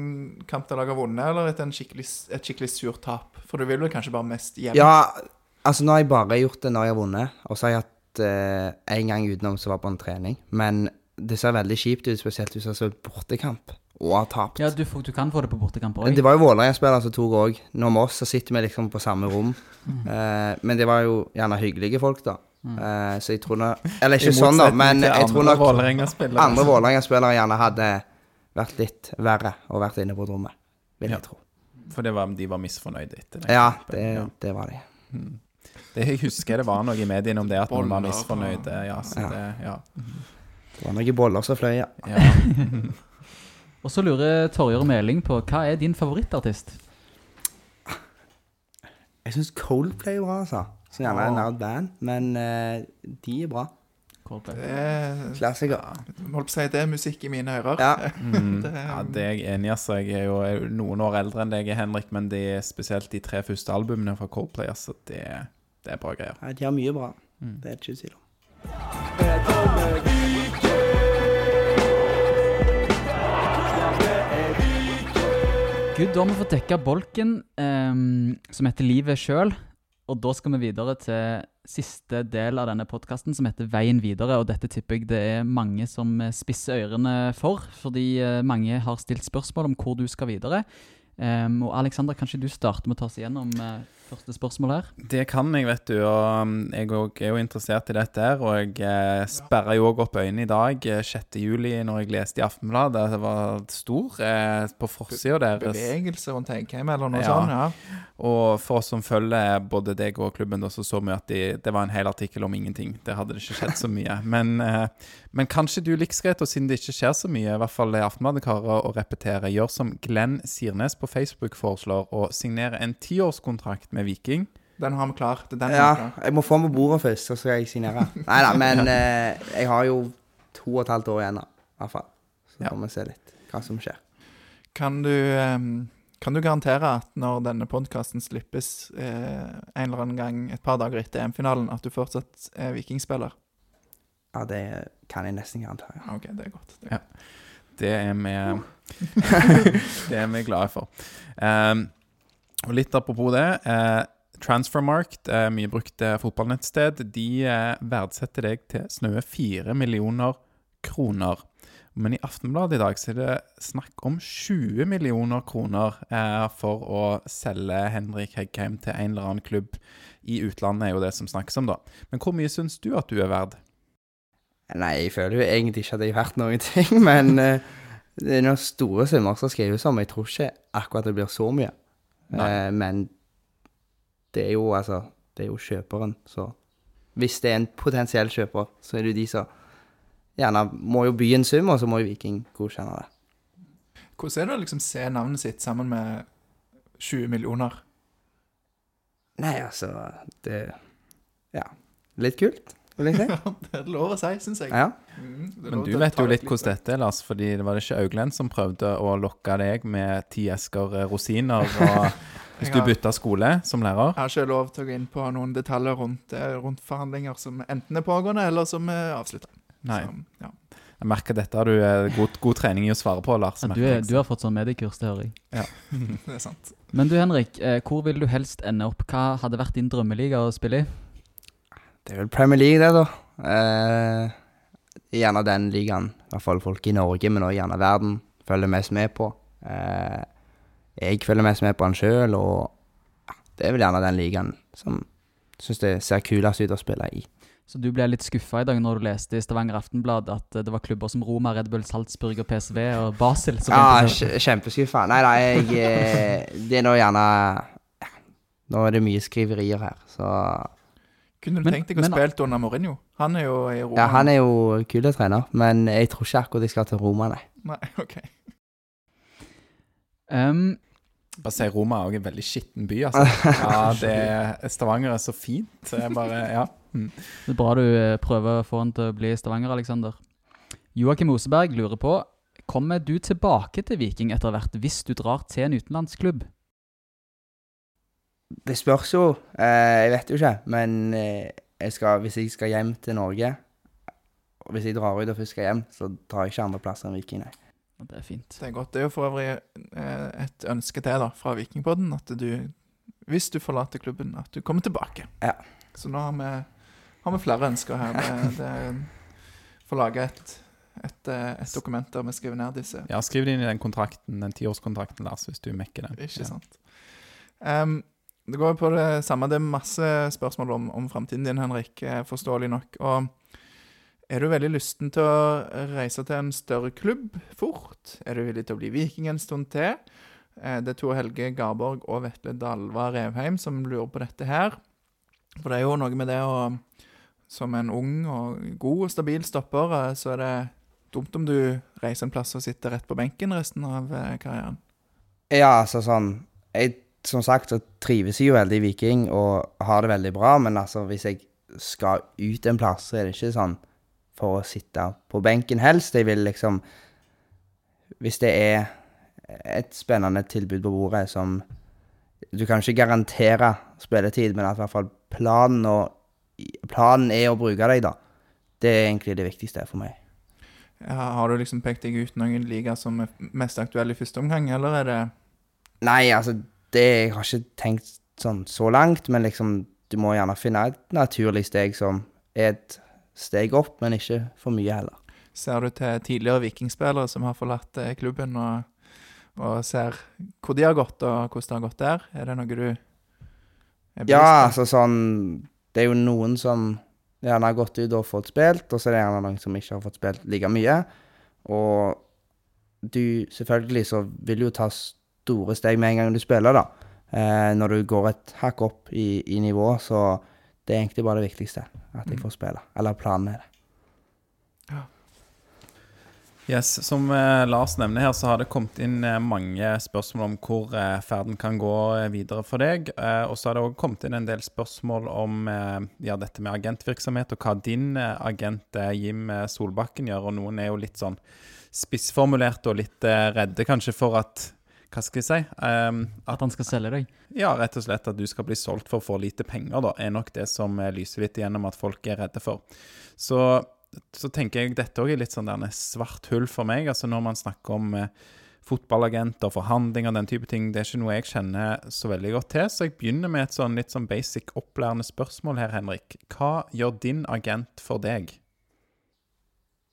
kamp der laget har vunnet, eller etter en skikkelig, et skikkelig surt tap? For du vil vel kanskje bare mest hjem? Ja, altså nå har jeg bare gjort det når jeg har vunnet, og så har jeg hatt eh, en gang utenom som var på en trening. Men det ser veldig kjipt ut, spesielt hvis har spilt bortekamp og har tapt. Ja, du, får, du kan få det på bortekamper òg. Det var jo Vålerenga-spillere som tok òg. Nå med oss så sitter vi liksom på samme rom. Eh, men det var jo gjerne hyggelige folk, da. Eh, så jeg tror nå Eller ikke sånn, da, men jeg tror nok andre Vålerenga-spillere gjerne hadde vært litt verre og vært inne på rommet. Vil Ja. jeg tro. For det var, de var misfornøyde etter det. Ja, kampen. det, Ja. det var de. Det jeg husker det var noe i mediene om det at man var Boller misfornøyde. Ja, så Ja. det, ja. Det var noen boller som fløy, ja. ja. [LAUGHS] [LAUGHS] Og så lurer Torjer Meling på hva er din favorittartist? Jeg synes Coldplay er bra, altså. Så gjerne en nerd band, men eh, de er bra. Coldplay. Det er, [LAUGHS] Klassiker. ja. holdt på å si, det er musikk i mine ører. Ja. [LAUGHS] Mm. Det er- Ja, det er jeg enig i. altså. Jeg er jo jeg er jo noen år eldre enn deg, Henrik, men det er spesielt de tre første albumene fra Coldplay, altså, det, det er bra greier. Nei, de har mye bra. Mm. Det er ikke tvil om. Gud, da har vi fått dekka bolken um, som heter Livet sjøl. Og da skal vi videre til siste del av denne podkasten, som heter Veien videre. Og dette tipper jeg det er mange som spisser ørene for, fordi eh, mange har stilt spørsmål om hvor du skal videre. Ehm, og Alexander, kanskje du starter med å ta oss igjennom uh, første spørsmål her? Det kan jeg, vet du. Og um, jeg òg er jo interessert i dette her. Og jeg eh, sperra jo òg opp øynene i dag, eh, 6. juli, når jeg leste i Aftenbladet. Det var stor eh, på forsida deres. Bevegelse rundt Heggheim eller noe Ja. sånt. ja. Og for oss som følger både deg og klubben, da, så så vi at de, det var en hel artikkel om ingenting. Der hadde det ikke skjedd så mye. Men, eh, men kanskje du liker og siden det ikke skjer så mye, i hvert fall i Aftenbladet, karer, å repetere, gjør som Glenn Sirnes på Facebook foreslår, og signere en tiårskontrakt med Viking. Den har vi klar. Det er den Ja, klar. jeg må få den på bordet først, så skal jeg signere. Nei da, men [LAUGHS] eh, jeg har jo to og et halvt år igjen, da. I hvert fall. Så Ja. får vi se litt hva som skjer. Kan du, ehm, kan du garantere at når denne podkasten slippes eh, en eller annen gang et par dager etter EM-finalen, at du fortsatt er vikingspiller? Ja, det kan jeg nesten garantere. Ja, OK, det er godt. Det er Ja. Det er vi [LAUGHS] Det er vi glade for. Um, og litt apropos det. Uh, Transfermarkt, uh, mye brukt fotballnettsted, de uh, verdsetter deg til snaue fire millioner kroner. Men i Aftenbladet i dag så er det snakk om 20 millioner kroner eh, for å selge Henrik Heggheim til en eller annen klubb i utlandet, er jo det som snakkes om, da. Men hvor mye syns du at du er verd? Nei, jeg føler jo egentlig ikke at jeg har vært noen ting, [LAUGHS] men eh, det er noen store summer som skrives om. Jeg tror ikke akkurat det blir så mye. Eh, men det er jo altså Det er jo kjøperen, så Hvis det er en potensiell kjøper, så er det jo de som gjerne må jo by en sum, og så må jo Viking godkjenne det. Hvordan er det å liksom se navnet sitt sammen med 20 millioner? Nei, altså Det Ja. Litt kult, vil jeg si. [LAUGHS] det er lov å si, syns jeg. Ja. Mm, Men du vet jo litt hvordan dette er, Lars, fordi det var det ikke Auglend som prøvde å lokke deg med ti esker eh, rosiner [LAUGHS] og hvis du bytta skole som lærer? Jeg har ikke lov til å gå inn på noen detaljer rundt, eh, rundt forhandlinger som enten er pågående, eller som er avslutta. Ja. Jeg merker dette har du eh, god, god trening i å svare på, Lars. Ja, du, er, du har fått sånn mediekurs, det hører jeg. [LAUGHS] Det er sant. Men du Henrik, hvor vil du helst ende opp? Hva hadde vært din drømmeliga å spille i? Det er vel Premier League, det, da. Eh, gjerne den ligaen, i hvert fall folk i Norge, men også gjerne verden, følger mest med på. Eh, jeg følger mest med på han sjøl, og ja, det er vel gjerne den ligaen som syns det ser kulest ut å spille i. Så du ble litt skuffa i dag når du leste i Stavanger Aftenblad at eh, det var klubber som Roma, Red Bull, Salzburg og PSV og Basel som Ja, kjempeskuffa. Nei da, jeg eh, Det er nå gjerne ja, Nå er det mye skriverier her, så Kunne du Men- tenkt deg å men- spille under Mourinho? Han er jo i Roma. Ja, han er jo kul trener, men jeg tror ikke akkurat jeg skal til Roma, nei. Nei, [LAUGHS] OK. Um, Bare si Roma er også en veldig skitten by, altså. [LAUGHS] Ja, det er, Stavanger er så fint. Det er bare, ja. Mm. det er bra du eh, prøver å få han til å bli Stavanger, Aleksander. Joakim Oseberg lurer på Kommer du tilbake til Viking etter hvert hvis du drar til en utenlandsklubb? Det spørs jo. Eh, jeg vet jo ikke. Men eh, jeg skal, hvis jeg skal hjem til Norge og Hvis jeg drar ut og først skal hjem, så tar jeg ikke andre plasser enn Viking, nei. Det er fint. Det er godt. Det er jo for øvrig eh, et ønske til da, fra Vikingpodden at du, hvis du forlater klubben, at du kommer tilbake. Ja. Så nå har vi, har vi flere ønsker her. Vi det får lage et, et, et dokument der vi skriver ned disse. ja, skriv det inn i den kontrakten, den tiårskontrakten, Lars, hvis du mekker den. Ikke Ja. sant. Det går på det samme. Det er masse spørsmål om, om framtiden din, Henrik, eh, forståelig nok. Og er du veldig lysten til å reise til en større klubb fort? Er du villig til å bli viking en stund til? Eh, Det er Tor Helge Garborg og Vetle Dalva Revheim som lurer på dette her. For det er jo noe med det å Som en ung og god og stabil stopper, eh, så er det dumt om du reiser en plass og sitter rett på benken resten av karrieren. Ja, altså sånn jeg, Som sagt så trives jeg jo veldig i Viking og har det veldig bra, men altså hvis jeg skal ut en plass, så er det ikke sånn for å sitte på benken helst. Jeg vil liksom Hvis det er et spennende tilbud på bordet som Du kan ikke garantere spilletid, men at i hvert fall planen, og, planen er å bruke deg, da. Det er egentlig det viktigste for meg. Ja, har du liksom pekt deg ut noen liga som er mest aktuelle i første omgang, eller er det Nei, altså, det Jeg har ikke tenkt sånn så langt, men liksom Du må gjerne finne et naturlig steg som er et steg opp, men ikke for mye heller. Ser du til tidligere vikingspillere som har forlatt eh, klubben, og, og ser hvor de har gått, og hvordan det har gått der? Er det noe du er Ja, bevisst altså sånn Det er jo noen som gjerne har gått ut og fått spilt, og så er det gjerne noen som ikke har fått spilt like mye. Og du Selvfølgelig så vil jo ta store steg med en gang du spiller, da. Eh, når du går et hakk opp i, i nivå, så det er egentlig bare det viktigste. At jeg Mm. får spille. Eller planen er det. Yes, Som eh, Lars nevner her, så har det kommet inn eh, mange spørsmål om hvor eh, ferden kan gå videre for deg. Eh, og så har det òg kommet inn en del spørsmål om eh, ja, dette med agentvirksomhet, og hva din eh, agent eh, Jim Solbakken gjør. Og noen er jo litt sånn spissformulerte og litt eh, redde kanskje for at Hva skal jeg si? um, at At han skal selge deg. ja, rett og slett at du skal bli solgt for for lite penger, da, er nok det som lyser litt igjennom at folk er redde for. Så, så tenker jeg dette òg er litt sånn der svart hull for meg. Altså når man snakker om eh, fotballagenter, forhandlinger, den type ting, det er ikke noe jeg kjenner så veldig godt til. Så jeg begynner med et sånn litt sånn basic opplærende spørsmål her, Henrik. Hva gjør din agent for deg?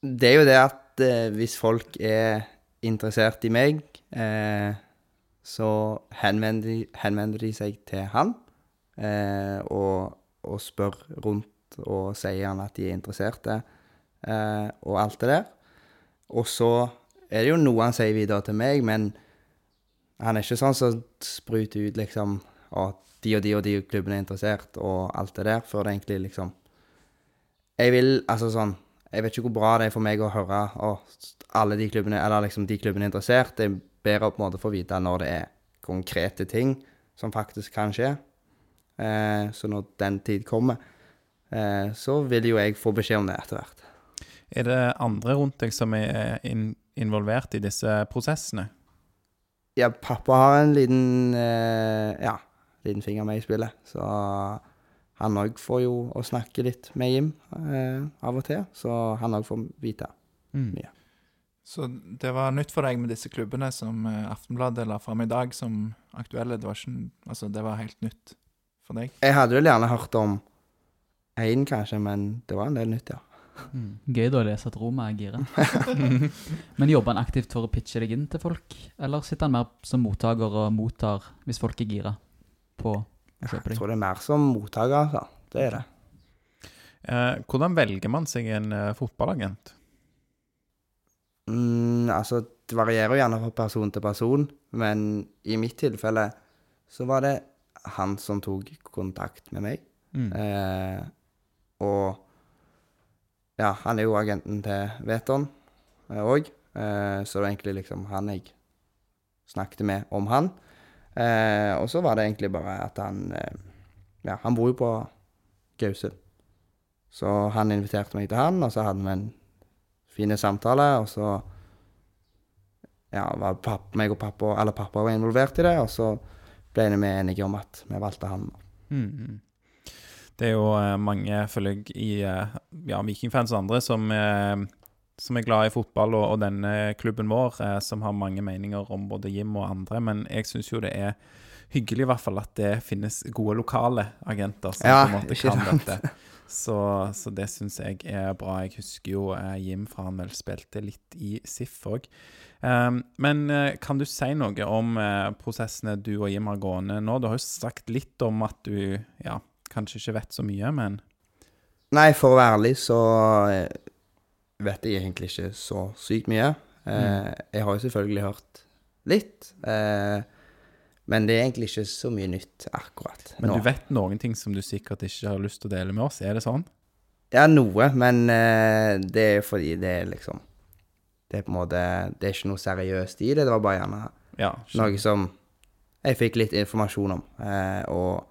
Det er jo det at eh, hvis folk er interessert i meg, eh, så henvender de, henvender de seg til han eh, og, og spør rundt og sier han at de er interesserte eh, og alt det der. Og så er det jo noe han sier videre til meg, men han er ikke sånn som spruter ut liksom at de og de og de klubbene er interessert og alt det der, før det egentlig liksom Jeg vil altså sånn jeg vet ikke hvor bra det er for meg å høre at alle de klubbene, eller liksom de klubbene er interessert. Det er bedre å på en måte få vite når det er konkrete ting som faktisk kan skje. Eh, så når den tid kommer, eh, så vil jo jeg få beskjed om det etter hvert. Er det andre rundt deg som er in involvert i disse prosessene? Ja, pappa har en liten, eh, ja, liten finger med i spillet, så han òg får jo å snakke litt med Jim eh, av og til, så han òg får vite. Mm. Så det var nytt for deg med disse klubbene som eh, Aftenbladet la fram i dag som aktuelle? Det var, ikke, altså, det var helt nytt for deg? Jeg hadde vel gjerne hørt om én, kanskje, men det var en del nytt, ja. Mm. Gøy da å lese at Roma er gira. [LAUGHS] Men jobber han aktivt for å pitche deg inn til folk, eller sitter han mer som mottaker og mottar hvis folk er gira på å kjøpe Jeg tror det er mer som mottaker, altså. Det er det. Eh, hvordan velger man seg en uh, fotballagent? Mm, altså, det varierer jo gjerne fra person til person, men i mitt tilfelle så var det han som tok kontakt med meg. Mm. Eh, og ja, han er jo agenten til Veton òg, eh, så det var egentlig liksom han jeg snakket med om han. Eh, og så var det egentlig bare at han eh, Ja, han bor jo på Gausel. Så han inviterte meg til han, og så hadde vi en fin samtale, og så ja, var papp, meg og pappa, eller pappa var involvert i det, og så ble vi enige om at vi valgte han. Mm. Det er jo eh, mange, følger jeg, i eh, ja, Vikingfans og andre som, eh, som er glad i fotball og, og denne klubben vår, som har mange meninger om både Jim og andre. Men jeg syns jo det er hyggelig i hvert fall at det finnes gode lokale agenter som Ja, på en måte kan dette. [LAUGHS] Så, så det syns jeg er bra. Jeg husker jo eh, Jim fra han vel spilte litt i SIF òg. men eh, kan du si noe om eh, prosessene du og Jim har gående nå? Du har jo sagt litt om at du ja, kanskje ikke vet så mye, men Nei, for å være ærlig så eh, vet jeg egentlig ikke så sykt mye. Eh, Jeg har jo selvfølgelig hørt litt, eh, men det er egentlig ikke så mye nytt akkurat nå. Men du vet noen ting som du sikkert ikke har lyst til å dele med oss, er det sånn? Ja, noe, men eh, det er fordi det er liksom Det er på en måte Det er ikke noe seriøst i det. Det var bare gjerne Ja. noe som jeg fikk litt informasjon om. Eh, og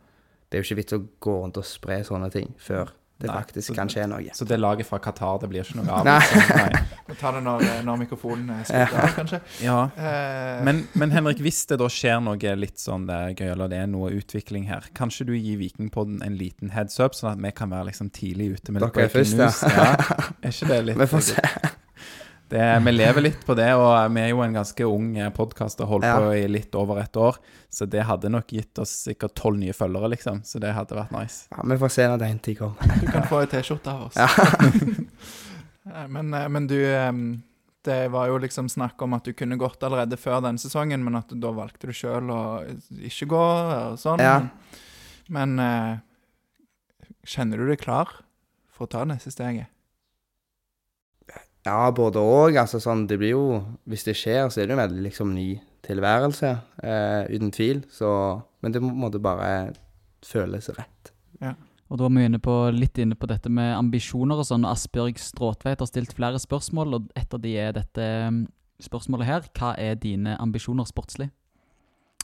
det er jo ikke vits å gå rundt og spre sånne ting før det Nei, faktisk så- kan skje noe. Så det laget fra Qatar, det blir ikke noe av? Nei. liksom. Vi [LAUGHS] tar det når, når mikrofonen er skrudd av, kanskje. Ja. Eh, Men, men Henrik, hvis det da skjer noe litt sånn det er gøy, eller det er noe utvikling her, kanskje du gir Vikingpodden en liten heads up, sånn at vi kan være liksom tidlig ute med litt Dere er breaking først, ja. Ja. Er ikke det litt [LAUGHS] Vi får se. Det, vi lever litt på det, og vi er jo en ganske ung podkast og holdt Ja. på i litt over et år. Så det hadde nok gitt oss sikkert tolv nye følgere, liksom. Så det hadde vært nice. Ja, Vi får se når den tid kommer. Du kan få ei T-skjorte av oss. Ja. [LAUGHS] men, eh, men du eh, Det var jo liksom snakk om at du kunne gått allerede før denne sesongen, men at da valgte du sjøl å ikke gå og sånn. Ja. Men eh, kjenner du deg klar for å ta neste steget? Ja, både òg. Altså, sånn, det blir jo Hvis det skjer, så er det jo en veldig liksom ny tilværelse. Eh, uten tvil. Så Men det må bare føles rett. Og da var vi inne på, litt inne på dette med ambisjoner og sånn. Asbjørg Stråtveit har stilt flere spørsmål, og et av de er dette mm, spørsmålet her. Hva er dine ambisjoner sportslig?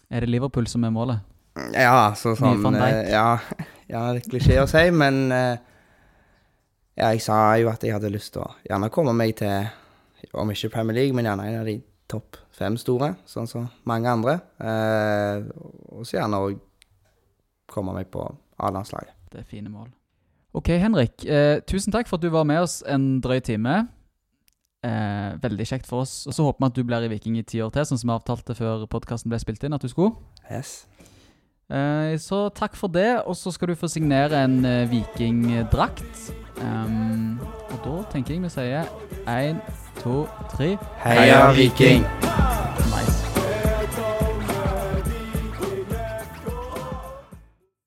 Er det Liverpool som er målet? Ja, så sånn Van Dijk. eh, Ja, [LAUGHS] ja det er klisjé å si, men eh, Ja, jeg sa jo at jeg hadde lyst til å gjerne komme meg til, om ikke Premier League, men gjerne en av de topp fem store, sånn som mange andre. Eh, og så gjerne òg komme meg på A-landslaget. Det er fine mål. Ok, Henrik. Eh, tusen takk for at du var med oss en drøy time. Eh, veldig kjekt for oss. Og så håper vi at du blir i Viking i ti år til, sånn som vi avtalte før podkasten ble spilt inn at du skulle. Yes. Eh, så takk for det, og så skal du få signere en eh, vikingdrakt. Um, og da tenker jeg vi sier én, to, tre Heia Viking!